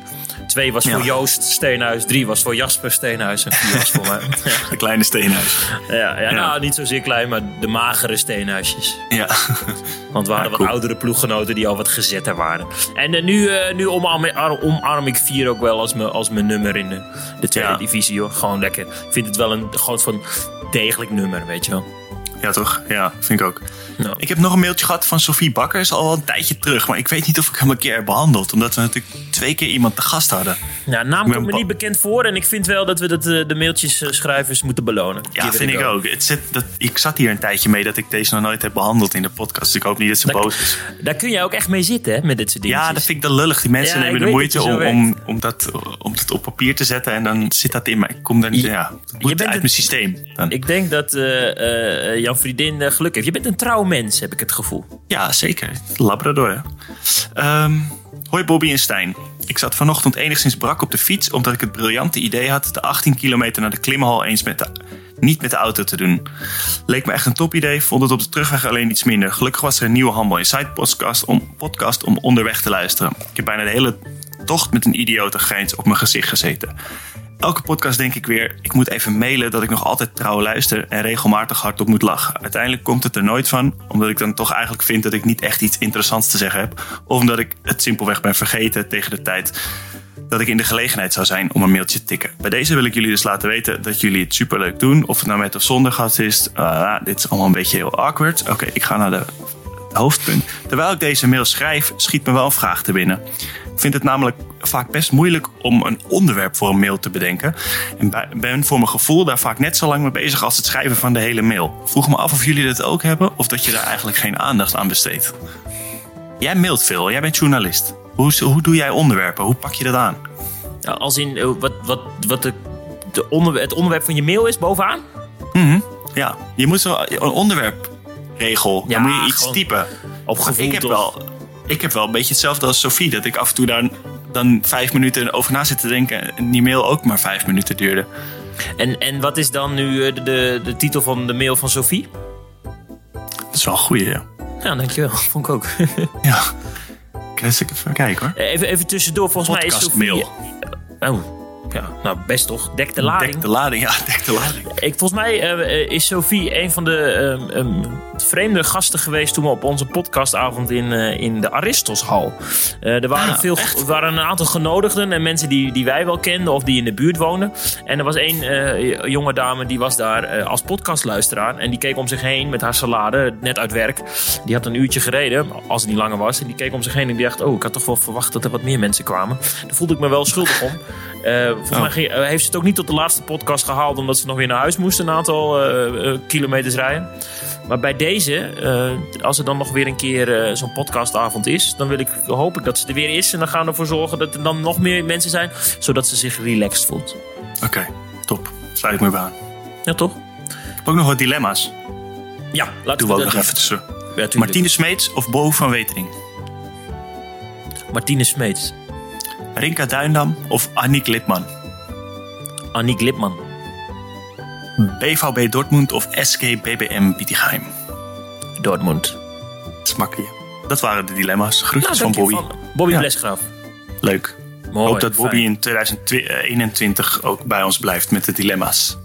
S3: 2 was voor
S4: Ja.
S3: Joost Steenhuis, 3 was voor Jasper Steenhuis en 4 was voor mij. Ja,
S4: De kleine steenhuis.
S3: ja, ja,
S4: Ja.
S3: nou niet zozeer klein, maar de magere Steenhuisjes.
S4: Ja.
S3: Want we hadden
S4: Ja,
S3: wat
S4: cool.
S3: oudere ploeggenoten die al wat gezetter waren. En nu, nu omarm, ar- omarm ik 4 ook wel als mijn, als nummer in de, de tweede divisie. Hoor. Gewoon lekker. Ik vind het wel een gewoon van degelijk nummer, weet je wel.
S4: ja, toch? Ja, vind ik ook.
S3: Nou.
S4: Ik heb nog een mailtje gehad van Bakker. Is al wel een tijdje terug. Maar ik weet niet of ik hem een keer heb behandeld. Omdat we natuurlijk twee keer iemand te gast hadden.
S3: Ja, naam komt me niet bekend voor. En ik vind wel dat we dat, eh, de mailtjesschrijvers moeten belonen.
S4: Ja, vind ik ook. Het zit, dat, ik zat hier een tijdje mee dat ik deze nog nooit heb behandeld in de podcast. Dus ik hoop niet dat ze
S3: Dat-
S4: boos is.
S3: Daar kun je ook echt mee zitten, hè, met dit soort dingen.
S4: Ja, dat vind ik dan lullig. Die mensen
S3: Ja,
S4: nemen de moeite
S3: dat
S4: om, om, om, dat, om het op papier te zetten. En dan zit dat in mij. Ik kom dan,
S3: Je-
S4: ja, dat moet
S3: bent
S4: uit
S3: het-
S4: mijn systeem. Dan.
S3: Ik denk dat eh, eh, jouw vriendin eh, geluk heeft. Je bent een trouw mens, heb ik het gevoel.
S4: Ja, zeker. Labrador. Ehm, hoi Bobby en Stijn. Ik zat vanochtend enigszins brak op de fiets... omdat ik het briljante idee had... de 18 kilometer naar de klimhal eens met de, niet met de auto te doen. Leek me echt een topidee, vond het op de terugweg alleen iets minder. Gelukkig was er een nieuwe Handbal Inside podcast om, podcast om onderweg te luisteren. Ik heb bijna de hele tocht met een idiote grijns op mijn gezicht gezeten. Elke podcast denk ik weer, ik moet even mailen dat ik nog altijd trouw luister en regelmatig hardop moet lachen. Uiteindelijk komt het er nooit van, omdat ik dan toch eigenlijk vind dat ik niet echt iets interessants te zeggen heb. Of omdat ik het simpelweg ben vergeten tegen de tijd dat ik in de gelegenheid zou zijn om een mailtje te tikken. Bij deze wil ik jullie dus laten weten dat jullie het superleuk doen. Of het nou met of zonder gast is. Uh, dit is allemaal een beetje heel awkward. Oké, ik ga naar de hoofdpunt. Terwijl ik deze mail schrijf, schiet me wel een vraag te binnen. Ik vind het namelijk vaak best moeilijk om een onderwerp voor een mail te bedenken. En ben voor mijn gevoel daar vaak net zo lang mee bezig als het schrijven van de hele mail. Vroeg me af of jullie dat ook hebben of dat je daar eigenlijk geen aandacht aan besteedt. Jij mailt veel, jij bent journalist. Hoe, hoe doe jij onderwerpen? Hoe pak je dat aan?
S3: Ja, als in uh, wat, wat, wat de, de onder, het onderwerp van je mail is bovenaan?
S4: Mm Ja, je moet zo een onderwerpregel. Ja, dan moet je iets typen.
S3: Op gevoel
S4: ik heb wel ik heb wel een beetje hetzelfde als Sophie. Dat ik af en toe daar dan vijf minuten over na zit te denken. En die mail ook maar vijf minuten duurde.
S3: En, en wat is dan nu de, de, de titel van de mail van Sophie?
S4: Dat is wel een goeie, ja.
S3: Ja, dankjewel. Vond ik ook.
S4: ja. Ik even kijken hoor.
S3: Even, even tussendoor. Volgens mij is Sophie... mail. Oh, ja, nou best toch. Dek de lading.
S4: Dek de lading, ja, dek de lading.
S3: Ik, volgens mij uh, is Sophie een van de um, vreemde gasten geweest toen we op onze podcastavond in, uh, in de Aristoshal. Uh, er waren, ah, veel, waren een aantal genodigden en mensen die, die wij wel kenden of die in de buurt woonden. En er was één jonge dame die was daar als podcastluisteraar en die keek om zich heen met haar salade, net uit werk. Die had een uurtje gereden, als het niet langer was. En die keek om zich heen en die dacht, oh, ik had toch wel verwacht dat er wat meer mensen kwamen. Daar voelde ik me wel schuldig om. Volgens oh. mij heeft ze het ook niet tot de laatste podcast gehaald, omdat ze nog weer naar huis moesten, een aantal uh, kilometers rijden. Maar bij deze, uh, als er dan nog weer een keer uh, zo'n podcastavond is, dan wil ik, hoop ik dat ze er weer is. En dan gaan we ervoor zorgen dat er dan nog meer mensen zijn, zodat ze zich relaxed voelt.
S4: Oké, okay, top. Sluit ik me bij aan.
S3: Ja, toch?
S4: Ik heb ook nog wat dilemma's.
S3: Ja, laten
S4: Doe we nog even tussen. Ja, Martine Smeets of Bo van Wetering?
S3: Martine Smeets.
S4: Rinka Duindam of Annick Lipman?
S3: Annick Lipman.
S4: BVB Dortmund of SK BBM Bietigheim?
S3: Dortmund.
S4: Smakje. Dat waren de dilemma's. Groetjes nou, van Bobby. Van
S3: Bobby ja. Blesgraaf.
S4: Leuk. Mooi, Hoop dat Bobby in 2021 ook bij ons blijft met de dilemma's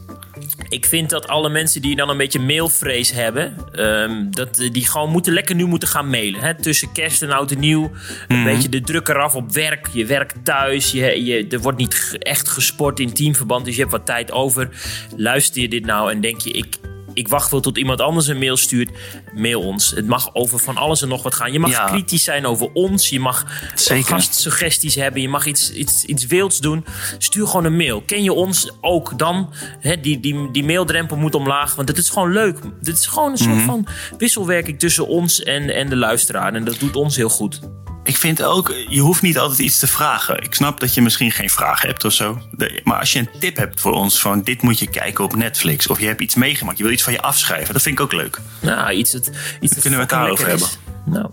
S3: ik vind dat alle mensen die dan een beetje mailvrees hebben, um, dat die gewoon moeten lekker nu moeten gaan mailen. Hè? Tussen kerst en oud en nieuw. Een mhm. beetje de druk eraf op werk. Je werkt thuis. Je, je, er wordt niet echt gesport in teamverband. Dus je hebt wat tijd over. Luister je dit nou en denk je, ik, ik wacht wel tot iemand anders een mail stuurt. Mail ons. Het mag over van alles en nog wat gaan. Je mag kritisch zijn over ons. Je mag gastsuggesties hebben. Je mag iets, iets, iets wilds doen. Stuur gewoon een mail. Ken je ons ook dan? die, die, die maildrempel moet omlaag. Want het is gewoon leuk. Dit is gewoon een soort mhm. van wisselwerking tussen ons en, en de luisteraar. En dat doet ons heel goed.
S4: Ik vind ook, je hoeft niet altijd iets te vragen. Ik snap dat je misschien geen vragen hebt of zo. Maar als je een tip hebt voor ons van dit moet je kijken op Netflix. Of je hebt iets meegemaakt, je wil iets van je afschrijven. Dat vind ik ook leuk.
S3: Nou, iets, het, iets
S4: kunnen we het daarover hebben.
S3: Nou.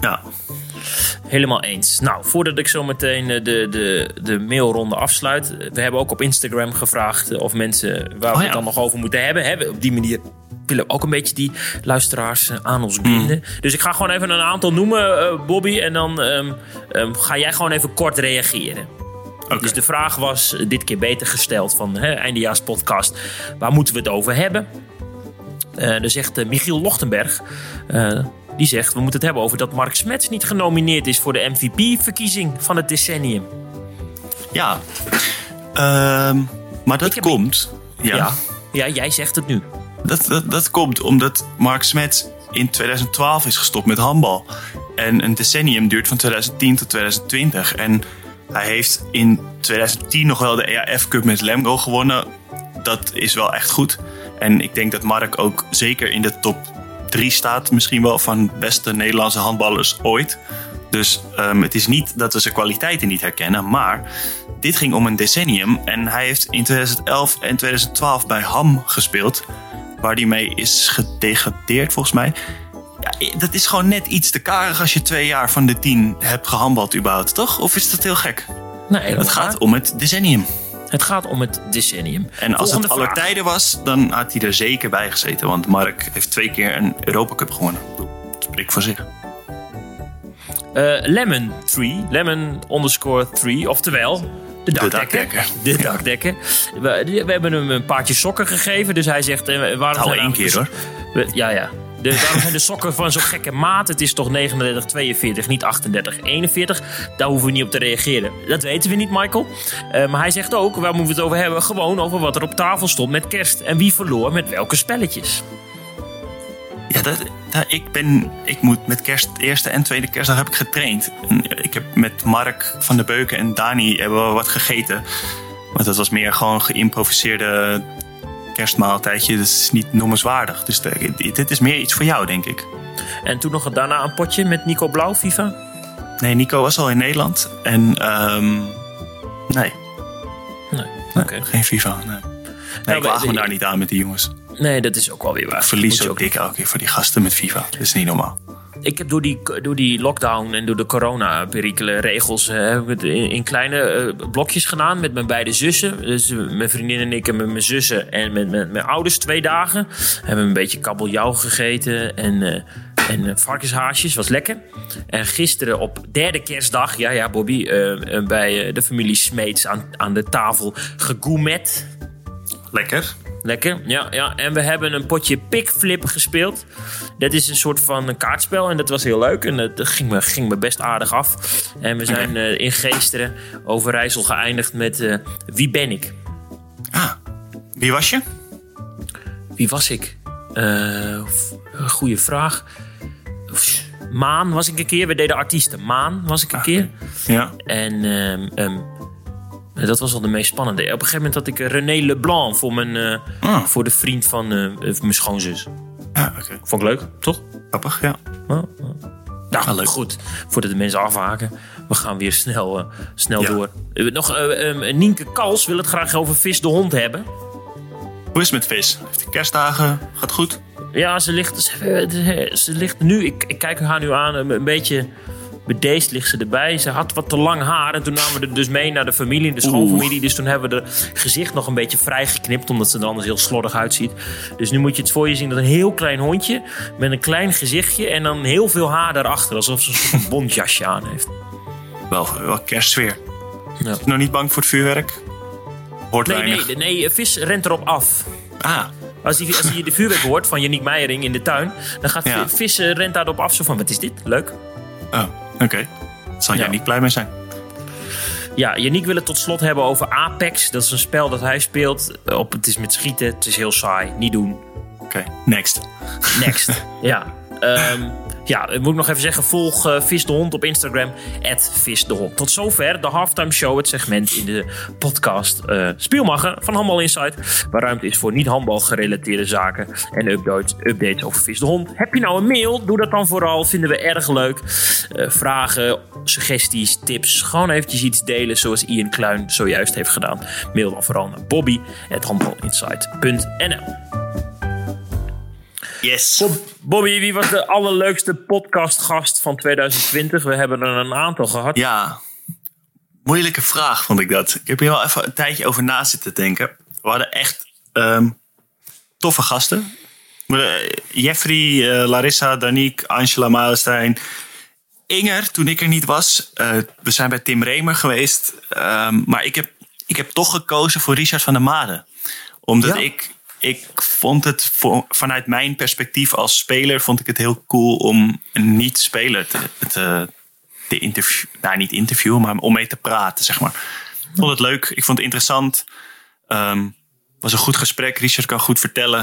S4: Ja.
S3: Helemaal eens. Nou, voordat ik zo meteen eh, de, de, de mailronde afsluit. We hebben ook op Instagram gevraagd of mensen waar we oh het dan nog over moeten hebben. hebben. Op die manier willen ook een beetje die luisteraars eh, aan ons binden. Hmm. Dus ik ga gewoon even een aantal noemen, uh, Bobby. En dan um, um, ga jij gewoon even kort reageren. Okay. Dus de vraag was dit keer beter gesteld van hè, eindejaarspodcast. Waar moeten we het over hebben? Uh, dan zegt uh, Michiel Lochtenberg... die zegt, we moeten het hebben over dat Mark Smets niet genomineerd is... voor de MVP-verkiezing van het decennium.
S4: Ja, uh, maar dat komt...
S3: Ja. ja. Ja, jij zegt het nu.
S4: Dat, dat, komt omdat Mark Smets in 2012 is gestopt met handbal. En een decennium duurt van 2010 tot 2020. En hij heeft in 2010 nog wel de EAF Cup met Lemgo gewonnen. Dat is wel echt goed. En ik denk dat Mark ook zeker in de top 3 staat. Misschien wel van beste Nederlandse handballers ooit. Dus um, het is niet dat we zijn kwaliteiten niet herkennen. Maar dit ging om een decennium. En hij heeft in 2011 en 2012 bij Ham gespeeld waar hij mee is gedegradeerd volgens mij. Ja, dat is gewoon net iets te karig als je twee jaar van de tien hebt gehandbald überhaupt, toch? Of is dat heel gek?
S3: Nee,
S4: Het gaat om het decennium.
S3: het gaat om het decennium.
S4: En als
S3: Volgende
S4: het aller tijden was, dan had hij er zeker bij gezeten. Want Mark heeft twee keer een Europa Cup gewonnen. Het spreekt voor zich.
S3: Eh, lemon 3, lemon underscore 3, oftewel de dakdekker. De dakdekker. We, we hebben hem een paardje sokken gegeven, dus hij zegt... eh, waarom zijn
S4: één keer hoor.
S3: We- ja, ja. De, waarom zijn de sokken van zo'n gekke maat? Het is toch 39, 42, niet 38, 41? Daar hoeven we niet op te reageren. Dat weten we niet, Michael. Eh, maar hij zegt ook, waar moeten we het over hebben? Gewoon over wat er op tafel stond met kerst. En wie verloor met welke spelletjes.
S4: Ja, dat, dat- ik, ben, ik moet met kerst, eerste en tweede kerstdag heb ik getraind. En ik heb met Mark van der Beuken en Dani hebben we wat gegeten. Maar dat was meer gewoon geïmproviseerde kerstmaaltijdje. Dat is niet noemenswaardig. Dus de- dit is meer iets voor jou, denk ik.
S3: En toen nog daarna een potje met Nico Blauw, FIFA.
S4: Nee, Nico was al in Nederland. En ehm, nee,
S3: Nee, oké.
S4: geen FIFA. Nee, nee
S3: Nou,
S4: ik waag me daar niet aan met die jongens.
S3: Nee, dat is ook wel weer waar.
S4: Ik verlies ook dik elke keer voor die gasten met FIFA. Dat is niet normaal.
S3: Ik heb door die, door die lockdown en door de corona-perikelen regels... eh, heb ik het in, in kleine eh, blokjes gedaan met mijn beide zussen. Dus eh, mijn vriendin en ik en met mijn zussen en met, met mijn ouders twee dagen. Hebben we een beetje kabeljauw gegeten en, eh, en varkenshaasjes. Was lekker. En gisteren op derde kerstdag, ja ja Bobby... bij de familie Smeets aan, aan de tafel gegoumet.
S4: Lekker.
S3: Lekker, ja, ja. En we hebben een potje pickflip gespeeld. Dat is een soort van een kaartspel en dat was heel leuk. En dat ging me, ging me best aardig af. En we zijn eh, in Geesteren, Overijssel, geëindigd met eh, Wie ben ik?
S4: Ah, wie was je?
S3: Wie was ik? Eh, goeie vraag. Maan was ik een keer. We deden artiesten. Maan was ik een keer.
S4: Ja.
S3: En ehm, dat was al de meest spannende. Op een gegeven moment had ik eh, René Leblanc voor, mijn, eh,
S4: Ah.
S3: voor de vriend van eh, mijn schoonzus.
S4: Oké.
S3: Vond ik leuk, toch?
S4: Grappig, ja.
S3: Nou,
S4: Ah, leuk.
S3: goed. Voordat de mensen afhaken. We gaan weer snel, eh, snel
S4: Ja.
S3: door. Eh, nog, eh, eh, Nienke Kals wil het graag over Vis de Hond hebben.
S4: Hoe is het met vis? Heeft hij kerstdagen? Gaat goed?
S3: Ja, ze ligt, ze, ze ligt nu... Ik, ik kijk haar nu aan, een beetje bedeesd ligt ze erbij. Ze had wat te lang haar en toen namen we er dus mee naar de familie, de schoonfamilie. Dus toen hebben we haar gezicht nog een beetje vrijgeknipt, omdat ze er anders heel slordig uitziet. Dus nu moet je het voor je zien dat een heel klein hondje met een klein gezichtje en dan heel veel haar daarachter. Alsof ze een soort aan heeft.
S4: Wel, wel kerstsfeer.
S3: Ja.
S4: Is je nog niet bang voor het vuurwerk? Hoort
S3: Nee,
S4: weinig.
S3: nee, nee, vis rent erop af.
S4: Ah,
S3: Als hij, als hij de vuurwerk hoort van Janiek Meijering in de tuin, dan gaat
S4: Ja.
S3: vis eh, rent daarop af. Zo van, wat is dit? Leuk.
S4: oh, oké. Zal jij
S3: Ja.
S4: niet blij mee zijn?
S3: Ja, Janiek wil het tot slot hebben over Apex. Dat is een spel dat hij speelt. Op, het is met schieten. Het is heel saai. Niet doen.
S4: Oké, next.
S3: Next. ja. Ehm, ja, ik moet nog even zeggen. Volg eh, Vis de Hond op Instagram. Vis de Hond. Tot zover de Halftime Show. Het segment in de podcast eh Spielmacher van Handbal Insight. Waar ruimte is voor niet-handbal gerelateerde zaken. En updates, updates over Vis de Hond. Heb je nou een mail? Doe dat dan vooral. Vinden we erg leuk. Eh, vragen, suggesties, tips. Gewoon eventjes iets delen zoals Ian Kluin zojuist heeft gedaan. Mail dan vooral naar bobby.handbalinsight.nl
S4: Yes.
S3: Bob- Bobby, wie was de allerleukste podcastgast van 2020? We hebben er een aantal gehad.
S4: Ja, moeilijke vraag vond ik dat. Ik heb hier wel even een tijdje over na zitten denken. We hadden echt ehm, toffe gasten. Eh, Jeffrey, eh, Larissa, Danique, Angela Malenstein. Inger, toen ik er niet was. Eh, we zijn bij Tim Remer geweest. Ehm, maar ik heb, ik heb toch gekozen voor Richard van der Made. Omdat
S3: Ja.
S4: ik, ik vond het vanuit mijn perspectief als speler... vond ik het heel cool om een niet-speler te, te, te interviewen. Nou, niet interviewen, maar om mee te praten, zeg maar. Ik vond het leuk. Ik vond het interessant. Ehm was een goed gesprek. Richard kan goed vertellen.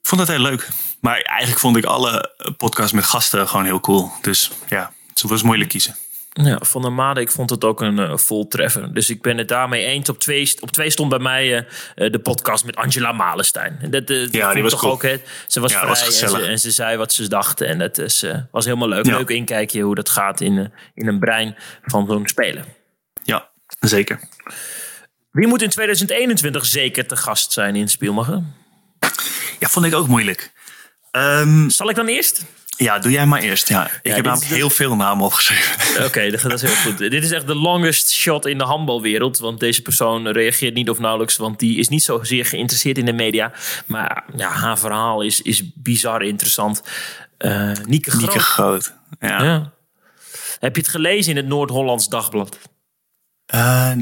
S4: Ik vond het heel leuk. Maar eigenlijk vond ik alle podcasts met gasten gewoon heel cool. Dus ja, het was moeilijk kiezen.
S3: Ja, van der Made, ik vond het ook een eh, voltreffer. Dus ik ben het daarmee eens. Op twee, op twee stond bij mij eh, eh, de podcast met Angela Malenstein. En Dat, eh, dat
S4: die was
S3: toch
S4: cool.
S3: ook, hè, ze was
S4: Ja,
S3: vrij
S4: was
S3: en, ze,
S4: gezellig.
S3: en ze zei wat ze dachten. En dat is, was helemaal leuk.
S4: Ja.
S3: Leuk inkijkje hoe dat gaat in, in een brein van zo'n speler.
S4: Ja, zeker.
S3: Wie moet in 2021 zeker te gast zijn in Spielmacher?
S4: Ja, vond ik ook moeilijk. Ehm,
S3: Zal ik dan eerst?
S4: Ja, doe jij maar eerst. Ja, ik heb namelijk
S3: de-
S4: heel veel namen opgeschreven.
S3: Oké, dat dat is heel goed. Dit is echt de longest shot in de handbalwereld. Want deze persoon reageert niet of nauwelijks. Want die is niet zozeer geïnteresseerd in de media. Maar ja, haar verhaal is, is bizar interessant. Eh Nieke Groot.
S4: Nieke Groot. Ja.
S3: Ja. Heb je het gelezen in het Noord-Hollands Dagblad?
S4: Eh,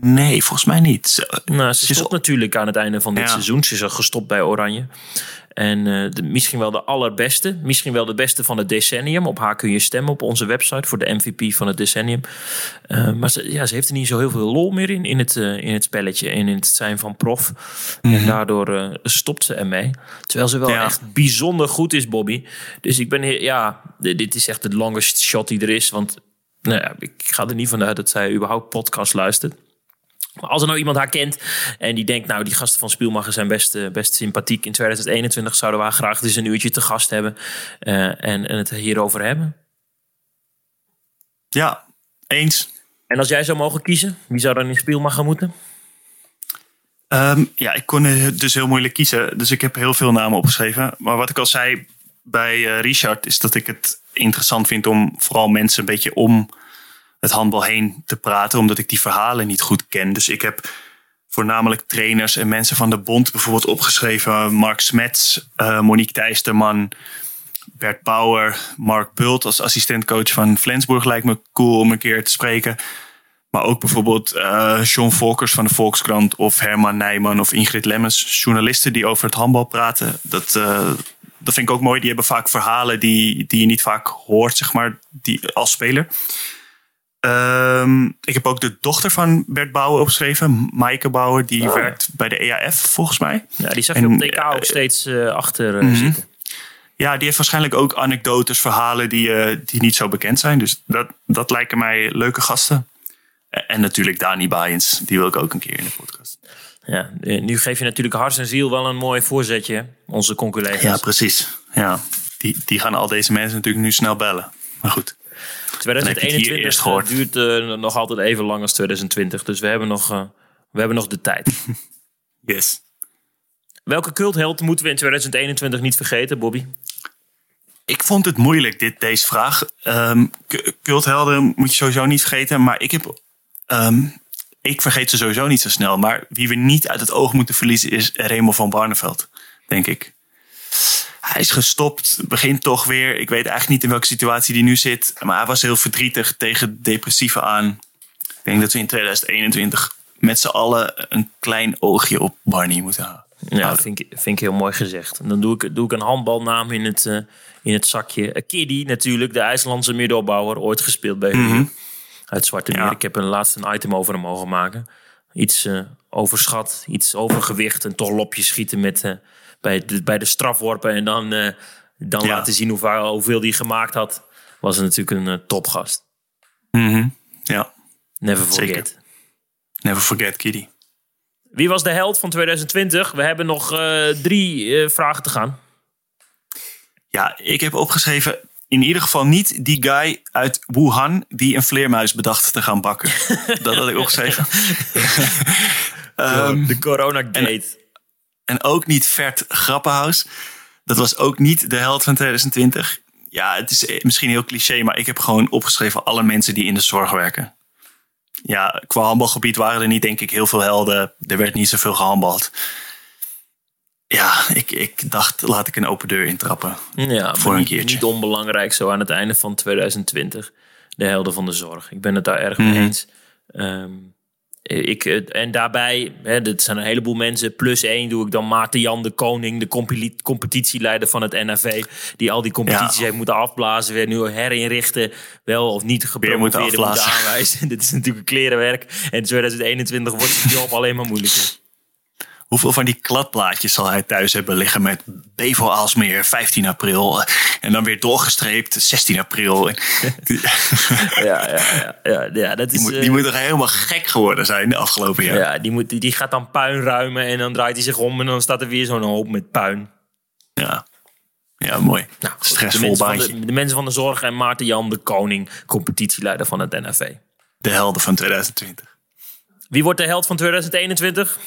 S4: nee, volgens mij niet.
S3: Nou, ze
S4: Ze is
S3: stopt
S4: al-
S3: natuurlijk aan het einde van dit
S4: Ja.
S3: seizoen. Ze is al gestopt bij Oranje. En eh, de, misschien wel de allerbeste. Misschien wel de beste van het decennium. Op haar kun je stemmen op onze website voor de MVP van het decennium. Eh, maar ze, ja, ze heeft er niet zo heel veel lol meer in. In het, eh, in het spelletje en in het zijn van prof. En daardoor eh, stopt ze ermee. Terwijl ze wel
S4: Ja.
S3: echt bijzonder goed is, Bobby. Dus ik ben ja, dit is echt de longest shot die er is. Want nou ja, ik ga er niet vanuit dat zij überhaupt podcast luistert. Als er nou iemand haar kent en die denkt, nou, die gasten van Spielmacher zijn best, eh, best sympathiek. In 2021 zouden we haar graag dus een uurtje te gast hebben eh, en, en het hierover hebben.
S4: Ja, eens.
S3: En als jij zou mogen kiezen, wie zou dan in Spielmacher moeten?
S4: Ehm, ja, ik kon dus heel moeilijk kiezen. Dus ik heb heel veel namen opgeschreven. Maar wat ik al zei bij eh, Richard, is dat ik het interessant vind om vooral mensen een beetje om het handbal heen te praten, omdat ik die verhalen niet goed ken. Dus ik heb voornamelijk trainers en mensen van de bond bijvoorbeeld opgeschreven. Mark Smets, eh, Monique Thijsterman, Bert Bauer, Mark Bult als assistentcoach van Flensburg lijkt me cool om een keer te spreken. Maar ook bijvoorbeeld eh John Volkers van de Volkskrant of Herman Nijman of Ingrid Lemmens, journalisten die over het handbal praten. Dat, eh, dat vind ik ook mooi. Die hebben vaak verhalen die, die je niet vaak hoort, zeg maar, die, als speler. Ehm, ik heb ook de dochter van Bert Bauer opgeschreven, Maaike Bauer. Die werkt bij de EAF volgens mij.
S3: Ja, die zag je
S4: En,
S3: op TK ook steeds eh, achter eh, zitten.
S4: Ja, die heeft waarschijnlijk ook anekdotes, verhalen die, eh, die niet zo bekend zijn. Dus dat, dat lijken mij leuke gasten. En, natuurlijk Dani Baaiens, die wil ik ook een keer in de podcast.
S3: Ja, nu geef je natuurlijk hart en ziel wel een mooi voorzetje, onze conculega's.
S4: Ja, precies. Ja, die, die gaan al deze mensen natuurlijk nu snel bellen. Maar goed. Dan heb je het hier
S3: 2021
S4: eerst gehoord.
S3: duurt eh, nog altijd even lang als 2020. Dus we hebben nog, eh, we hebben nog de tijd.
S4: Yes.
S3: Welke cultheld moeten we in 2021 niet vergeten, Bobby?
S4: Ik vond het moeilijk, dit, deze vraag. K- culthelden moet je sowieso niet vergeten. Maar ik heb... ehm, ik vergeet ze sowieso niet zo snel. Maar wie we niet uit het oog moeten verliezen is Remo van Barneveld, denk ik. Hij is gestopt, begint toch weer. Ik weet eigenlijk niet in welke situatie hij nu zit. Maar hij was heel verdrietig tegen depressieve aan. Ik denk dat we in 2021 met z'n allen een klein oogje op Barney moeten houden.
S3: Ja, vind ik, vind ik heel mooi gezegd. En dan doe ik, doe ik een handbalnaam in het, eh, in het zakje. Eh, Kiddy natuurlijk, de IJslandse middelbouwer. Ooit gespeeld bij mm Uit Zwarte Meer.
S4: Ja.
S3: Ik heb een laatste een item over hem mogen maken. Iets eh, overschat, iets overgewicht. En toch lopjes schieten met, bij, de, bij de strafworpen. En dan, eh, dan
S4: Ja.
S3: laten zien hoeveel, hoeveel hij gemaakt had. Was het natuurlijk een eh, topgast.
S4: Mhm. Ja,
S3: Never
S4: Zeker.
S3: forget.
S4: never forget Kiddy.
S3: Wie was de held van 2020? We hebben nog eh, drie vragen te gaan.
S4: Ja, ik heb opgeschreven. In ieder geval niet die guy uit Wuhan die een vleermuis bedacht te gaan bakken. Dat had ik opgeschreven. Ehm,
S3: de Corona Gate.
S4: en ook niet Vert Grappenhaus. Dat was ook niet de held van 2020. Ja, het is eh, misschien heel cliché, maar ik heb gewoon opgeschreven alle mensen die in de zorg werken. Ja, qua handbalgebied waren er niet, denk ik, heel veel helden. Er werd niet zoveel gehandbald. Ja, ik, ik dacht, laat ik een open deur intrappen.
S3: Ja,
S4: Voor een
S3: niet,
S4: keertje.
S3: Niet onbelangrijk zo aan het einde van 2020. De helden van de zorg. Ik ben het daar erg mee
S4: Mhm.
S3: eens. Ehm, ik, het- en daarbij, hè, dat zijn een heleboel mensen. Plus één doe ik dan Maarten Jan de Koning, de competitieleider van het NAV. Die al die competities
S4: Ja.
S3: heeft moeten afblazen, weer nu herinrichten. Wel of niet gepromoveerd
S4: moeten afblazen.
S3: aanwijzen. Dit is natuurlijk een klerenwerk. En 2021 wordt zijn job alleen maar moeilijker.
S4: Hoeveel van die kladplaatjes zal hij thuis hebben liggen met Bevo Aalsmeer 15 april en dan weer doorgestreept 16 april. die,
S3: Ja, ja, ja, ja, ja dat is...
S4: moet,
S3: eh,
S4: die moet toch helemaal gek geworden zijn de afgelopen jaar.
S3: Ja, die, moet, die- die gaat dan puin ruimen en dan draait hij zich om en dan staat er weer zo'n hoop met puin.
S4: Ja, ja mooi.
S3: Nou, goed,
S4: Stressvol
S3: de, mensen van
S4: baantje.
S3: de, de mensen van de zorg en Maarten Jan de Koning, competitieleider van het NAV.
S4: De helden van 2020.
S3: Wie wordt de held van 2021?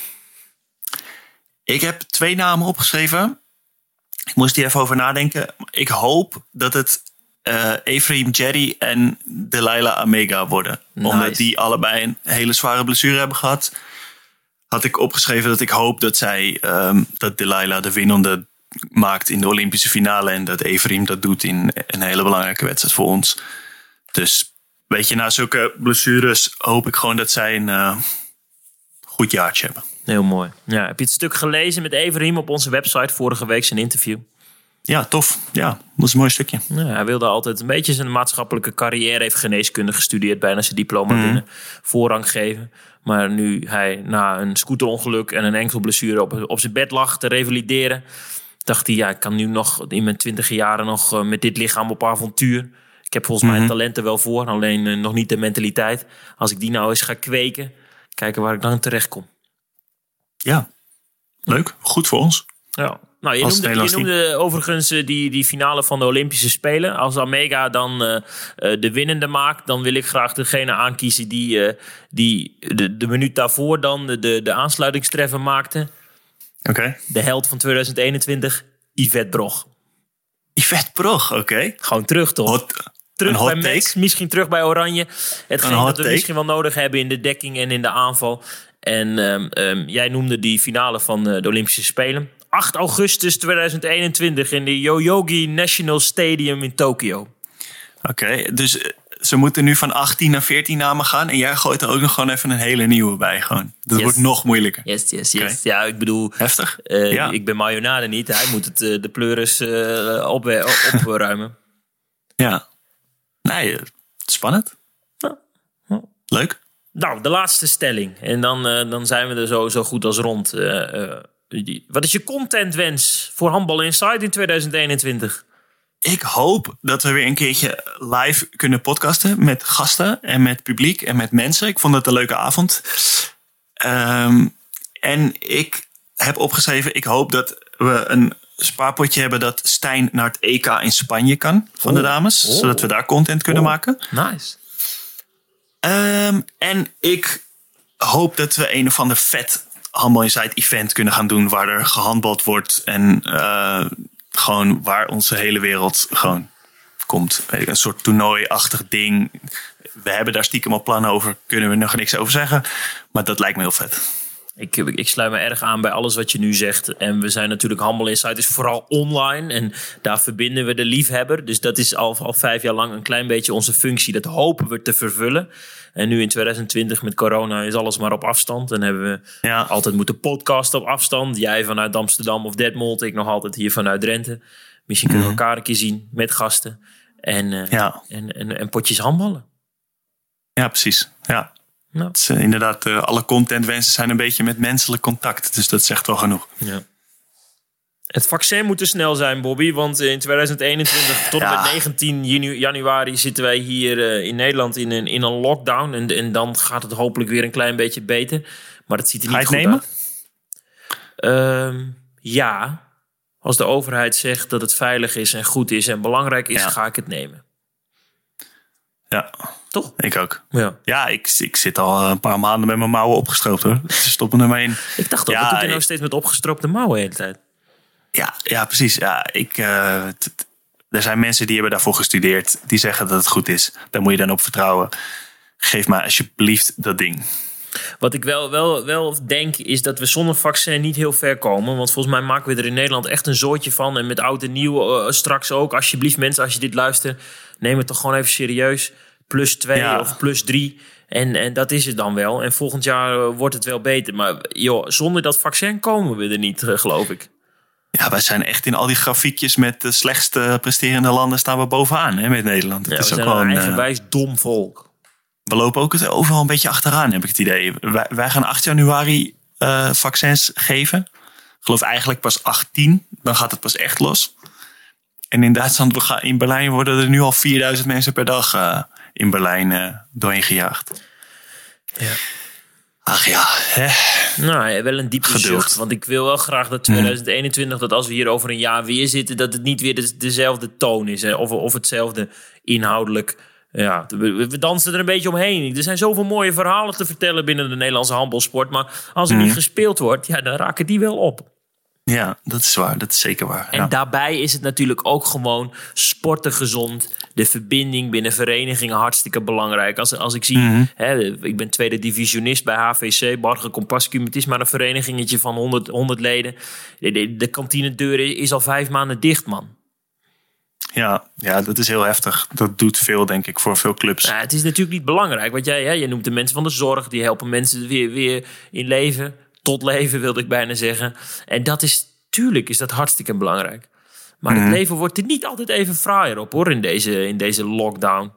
S4: Ik heb twee namen opgeschreven. ik moest hier even over nadenken. Ik hoop dat het uh, Jerry en Delilah Amega worden. Omdat die allebei een hele zware blessure hebben gehad. Had ik opgeschreven dat ik hoop dat zij, um, dat Delilah de winnende maakt in de Olympische finale. En dat Ephraim dat doet in een hele belangrijke wedstrijd voor ons. Dus weet je, na zulke blessures hoop ik gewoon dat zij een uh, goed jaartje hebben.
S3: Heel mooi. Ja, heb je het stuk gelezen met Everiem op onze website vorige week zijn interview?
S4: Ja, tof. Ja, dat is een mooi stukje.
S3: Ja, hij wilde altijd een beetje zijn maatschappelijke carrière. Heeft geneeskunde gestudeerd, bijna zijn diploma mm. binnen. Voorrang geven. Maar nu hij na een scooterongeluk en een enkel blessure op, op zijn bed lag te revalideren. Dacht hij, ja, ik kan nu nog in mijn twintige jaren nog eh, met dit lichaam op avontuur. Ik heb volgens mij mhm. talenten wel voor, alleen eh, nog niet de mentaliteit. Als ik die nou eens ga kweken, kijken waar ik dan terecht kom.
S4: Ja, leuk. Goed voor ons.
S3: Ja. Nou, je noemde, je noemde overigens eh, die, die finale van de Olympische Spelen. Als Omega dan uh, de winnende maakt, dan wil ik graag degene aankiezen die, uh, die de, de minuut daarvoor dan de, de aansluitingstreffer maakte.
S4: Oké.
S3: De held van 2021, Yvette Brog.
S4: Yvette Brog, oké.
S3: Gewoon terug toch?
S4: Hot,
S3: terug bij Max, misschien terug bij Oranje. Hetgeen dat we misschien wel nodig hebben in de dekking en in de aanval. En um, um, jij noemde die finale van de Olympische Spelen. 8 augustus 2021 in de Yoyogi National Stadium in Tokio.
S4: Oké, dus eh, ze moeten nu van 18 naar 14 namen gaan. En jij gooit er ook nog gewoon even een hele nieuwe bij. Gewoon. Dat wordt nog moeilijker.
S3: Yes, yes, yes. Ja, ik bedoel...
S4: Heftig.
S3: Uh, ja. Ik ben Mayonade niet. Hij moet het, uh, de pleuris uh, op, opruimen.
S4: ja. Nee, spannend. Ja. Leuk.
S3: Nou, de laatste stelling. En dan, dan zijn we er zo, zo goed als rond. Wat is je contentwens voor Handbal Inside in 2021?
S4: Ik hoop dat we weer een keertje live kunnen podcasten met gasten en met publiek en met mensen. Ik vond het een leuke avond. Um, en ik heb opgeschreven, ik hoop dat we een spaarpotje hebben dat Stijn naar het EK in Spanje kan van de oh. dames. Oh. Zodat we daar content kunnen oh. maken.
S3: Nice.
S4: Um, en ik hoop dat we een of ander vet Handball Inside event kunnen gaan doen waar er gehandbald wordt en uh, gewoon waar onze hele wereld gewoon komt. Een soort toernooiachtig ding. We hebben daar stiekem al plannen over, kunnen we nog niks over zeggen. Maar dat lijkt me heel vet.
S3: Ik, ik sluit me erg aan bij alles wat je nu zegt. En we zijn natuurlijk Handball Insight is vooral online. En daar verbinden we de liefhebber. Dus dat is al, al vijf jaar lang een klein beetje onze functie. Dat hopen we te vervullen. En nu in 2020 met corona is alles maar op afstand. En hebben we ja. altijd moeten podcasten op afstand. Jij vanuit Amsterdam of Detmold. Ik nog altijd hier vanuit Drenthe. Misschien kunnen we mhm. elkaar een keer zien met gasten. En, uh, ja. en, en, en potjes handballen.
S4: Ja, precies. Ja. Nou. Het is, uh, inderdaad, uh, alle contentwensen zijn een beetje met menselijk contact. Dus dat zegt wel genoeg.
S3: Ja. Het vaccin moet er snel zijn, Bobby. Want in 2021 tot en met 19 januari zitten wij hier uh, in Nederland in een, in een lockdown. En, en dan gaat het hopelijk weer een klein beetje beter. Maar dat ziet er niet goed nemen? uit. Uh, ja, als de overheid zegt dat het veilig is en goed is en belangrijk is, ga ik het nemen.
S4: Ja.
S3: Toch?
S4: Ik ook.
S3: Ja,
S4: ja ik, ik zit al een paar maanden met mijn mouwen opgestroopt hoor. Ze stoppen er maar in.
S3: Ik dacht ook, ja, dat doe je nou steeds met opgestroopte mouwen de hele tijd?
S4: Ja, ja precies. Ja, ik, uh, er zijn mensen die hebben daarvoor gestudeerd. Die zeggen dat het goed is. Daar moet je dan op vertrouwen. Geef maar alsjeblieft dat ding.
S3: Wat ik wel, wel, wel denk is dat we zonder vaccin niet heel ver komen. Want volgens mij maken we er in Nederland echt een zootje van. En met oud en nieuw uh, straks ook. Alsjeblieft mensen, als je dit luistert, neem het toch gewoon even serieus. Plus twee of plus drie. En, en dat is het dan wel. En volgend jaar uh, wordt het wel beter. Maar joh, zonder dat vaccin komen we er niet, uh, geloof ik.
S4: Ja, wij zijn echt in al die grafiekjes met de slechtste presterende landen staan we bovenaan hè, met Nederland.
S3: Het ja, is ook gewoon een eigenwijs uh, dom volk.
S4: We lopen ook het overal een beetje achteraan, heb ik het idee. Wij, wij gaan 8 januari uh, vaccins geven. Ik geloof eigenlijk pas 18, dan gaat het pas echt los. En in Duitsland, we gaan, in Berlijn worden er nu al 4000 mensen per dag uh, in Berlijn doorheen gejaagd.
S3: Ja.
S4: Ach ja, hè.
S3: Nou, wel een diepe Geduld. Want ik wil wel graag dat 2021, dat als we hier over een jaar weer zitten, dat het niet weer dezelfde toon is. Hè? Of, of hetzelfde inhoudelijk. Ja, we, dansen er een beetje omheen. Er zijn zoveel mooie verhalen te vertellen binnen de Nederlandse handbalsport. Maar als er niet mhm. gespeeld wordt, ja, dan raken die wel op.
S4: Ja, dat is waar. Dat is zeker waar.
S3: En
S4: ja.
S3: daarbij is het natuurlijk ook gewoon sporten gezond. De verbinding binnen verenigingen hartstikke belangrijk. Als, als ik zie,
S4: Mhm.
S3: hè, ik ben tweede divisionist bij HVC, Barge Compascum. Het is maar een verenigingetje van 100, 100 leden. De, de, de kantinedeur is al vijf maanden dicht, man.
S4: Ja, ja, dat is heel heftig. Dat doet veel, denk ik, voor veel clubs.
S3: Nou, het is natuurlijk niet belangrijk. Want jij, hè, je noemt de mensen van de zorg. Die helpen mensen weer, weer in leven. Tot leven, wilde ik bijna zeggen. En dat is, tuurlijk is dat hartstikke belangrijk. Maar
S4: Mhm.
S3: het leven wordt er niet altijd even fraaier op, hoor. In deze, in deze lockdown.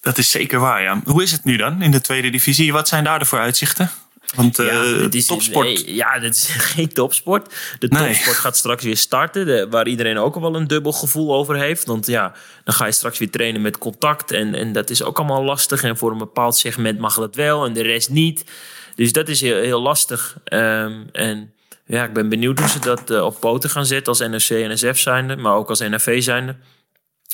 S4: Dat is zeker waar, ja. Hoe is het nu dan in de tweede divisie? Wat zijn daar de vooruitzichten? Want eh
S3: dit is,
S4: topsport...
S3: ja, dit is geen topsport. De
S4: Nee.
S3: topsport gaat straks weer starten. De, waar iedereen ook al wel een dubbel gevoel over heeft. Want ja, dan ga je straks weer trainen met contact. En, en dat is ook allemaal lastig. En voor een bepaald segment mag dat wel en de rest niet. Dus dat is heel, heel lastig. Ehm, en ja, ik ben benieuwd hoe ze dat eh, op poten gaan zetten. Als NRC en NSF zijnde. Maar ook als NFV zijnde.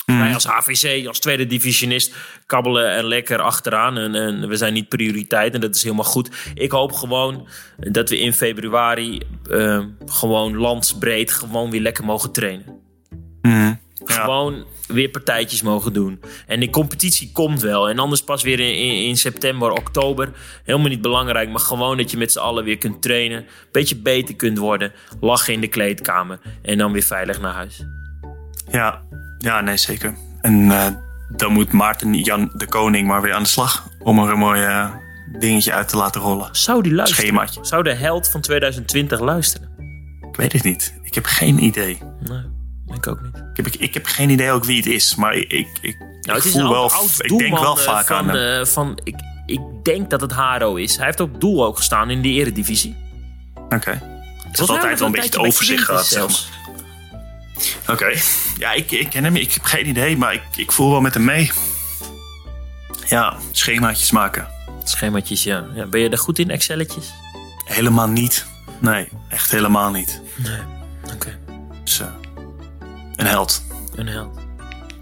S3: Wij als HVC, als tweede divisionist, kabbelen er lekker achteraan. En, en we zijn niet prioriteit en dat is helemaal goed. Ik hoop gewoon dat we in februari eh, gewoon landsbreed gewoon weer lekker mogen trainen.
S4: Mhm.
S3: Gewoon weer partijtjes mogen doen. En die competitie komt wel. En anders pas weer in, in, in september, oktober. Helemaal niet belangrijk, maar gewoon dat je met z'n allen weer kunt trainen. Een beetje beter kunt worden. Lachen in de kleedkamer. En dan weer veilig naar huis.
S4: Ja, ja, nee, zeker. En eh, dan moet Maarten Jan de Koning maar weer aan de slag. Om er een mooi eh, dingetje uit te laten rollen.
S3: Zou die luisteren?
S4: Schemaatje.
S3: Zou de held van 2020 luisteren?
S4: Ik weet het niet. Ik heb geen idee.
S3: Nee, ik ook niet.
S4: Ik heb, ik heb geen idee ook wie het is. Maar ik, ik, ik,
S3: Nou, het is
S4: voel wel... ik denk wel
S3: eh,
S4: vaak
S3: van,
S4: aan hem.
S3: van ik, ik denk dat het Haro is. Hij heeft op doel ook gestaan in de eredivisie.
S4: Oké. Het
S3: Volgens
S4: is altijd wel een beetje het overzicht gehad,
S3: zelfs.
S4: Oké. Ja, ik, ik ken hem. Ik heb geen idee, maar ik, ik voel wel met hem mee. Ja, schemaatjes maken.
S3: Schemaatjes, ja. ja. Ben je er goed in, Excelletjes?
S4: Helemaal niet. Nee, echt helemaal niet.
S3: Oké,
S4: Dus, een held.
S3: een held.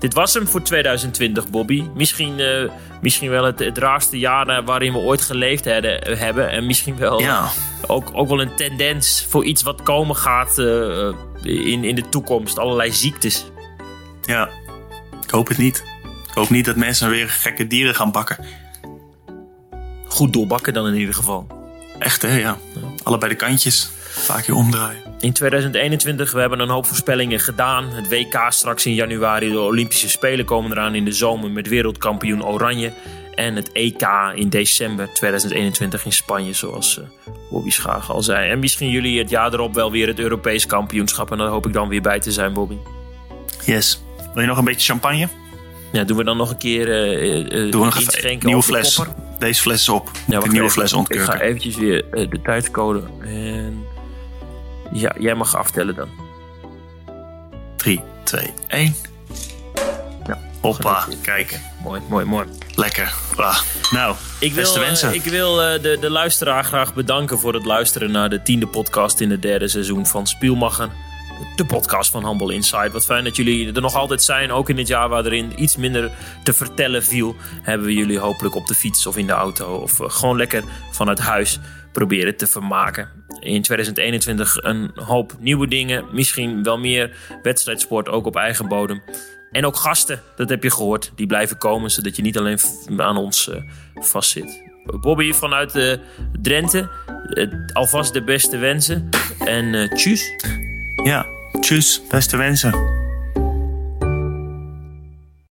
S3: Dit was hem voor 2020, Bobby. Misschien, eh, misschien wel het, het raarste jaar eh, waarin we ooit geleefd hadden, hebben. En misschien wel
S4: Ja,
S3: ook, ook wel een tendens voor iets wat komen gaat eh, in, in de toekomst. Allerlei ziektes.
S4: ja. Ik hoop het niet. Ik hoop niet dat mensen weer gekke dieren gaan bakken.
S3: Goed doorbakken dan in ieder geval.
S4: Echt, hè? Ja. Allebei de kantjes. Vaak je omdraaien.
S3: In 2021, we hebben een hoop voorspellingen gedaan. Het WK straks in januari, de Olympische Spelen komen eraan in de zomer met wereldkampioen Oranje. En het EK in december 2021 in Spanje, zoals eh, Bobby Schaag al zei. En misschien jullie het jaar erop wel weer het Europees kampioenschap. En daar hoop ik dan weer bij te zijn, Bobby.
S4: Yes. Wil je nog een beetje champagne?
S3: Ja, doen we dan nog een keer eh eh
S4: Doe een nieuwe
S3: de
S4: fles. Deze fles op.
S3: Ja,
S4: een nieuwe fles
S3: Ik
S4: ontkurken.
S3: ga eventjes weer eh, de tijdcode. En ja, jij mag aftellen dan.
S4: 3, 2, 1.
S3: Ja,
S4: Hoppa, kijk.
S3: Mooi, mooi, mooi.
S4: Lekker. Ah, nou,
S3: Ik wil,
S4: beste
S3: eh,
S4: wensen.
S3: ik wil eh, de, de luisteraar graag bedanken voor het luisteren naar de tiende podcast in het derde seizoen van Spielmachen. De podcast van Humble Inside. Wat fijn dat jullie er nog altijd zijn. Ook in dit jaar waar erin iets minder te vertellen viel. Hebben we jullie hopelijk op de fiets of in de auto. Of eh, gewoon lekker vanuit huis proberen te vermaken. In 2021 een hoop nieuwe dingen. Misschien wel meer wedstrijdsport ook op eigen bodem. En ook gasten, dat heb je gehoord, die blijven komen, zodat je niet alleen aan ons eh, vastzit. Bobby vanuit eh, Drenthe, alvast de beste wensen. En eh tjus.
S4: Ja, tjus. Beste wensen.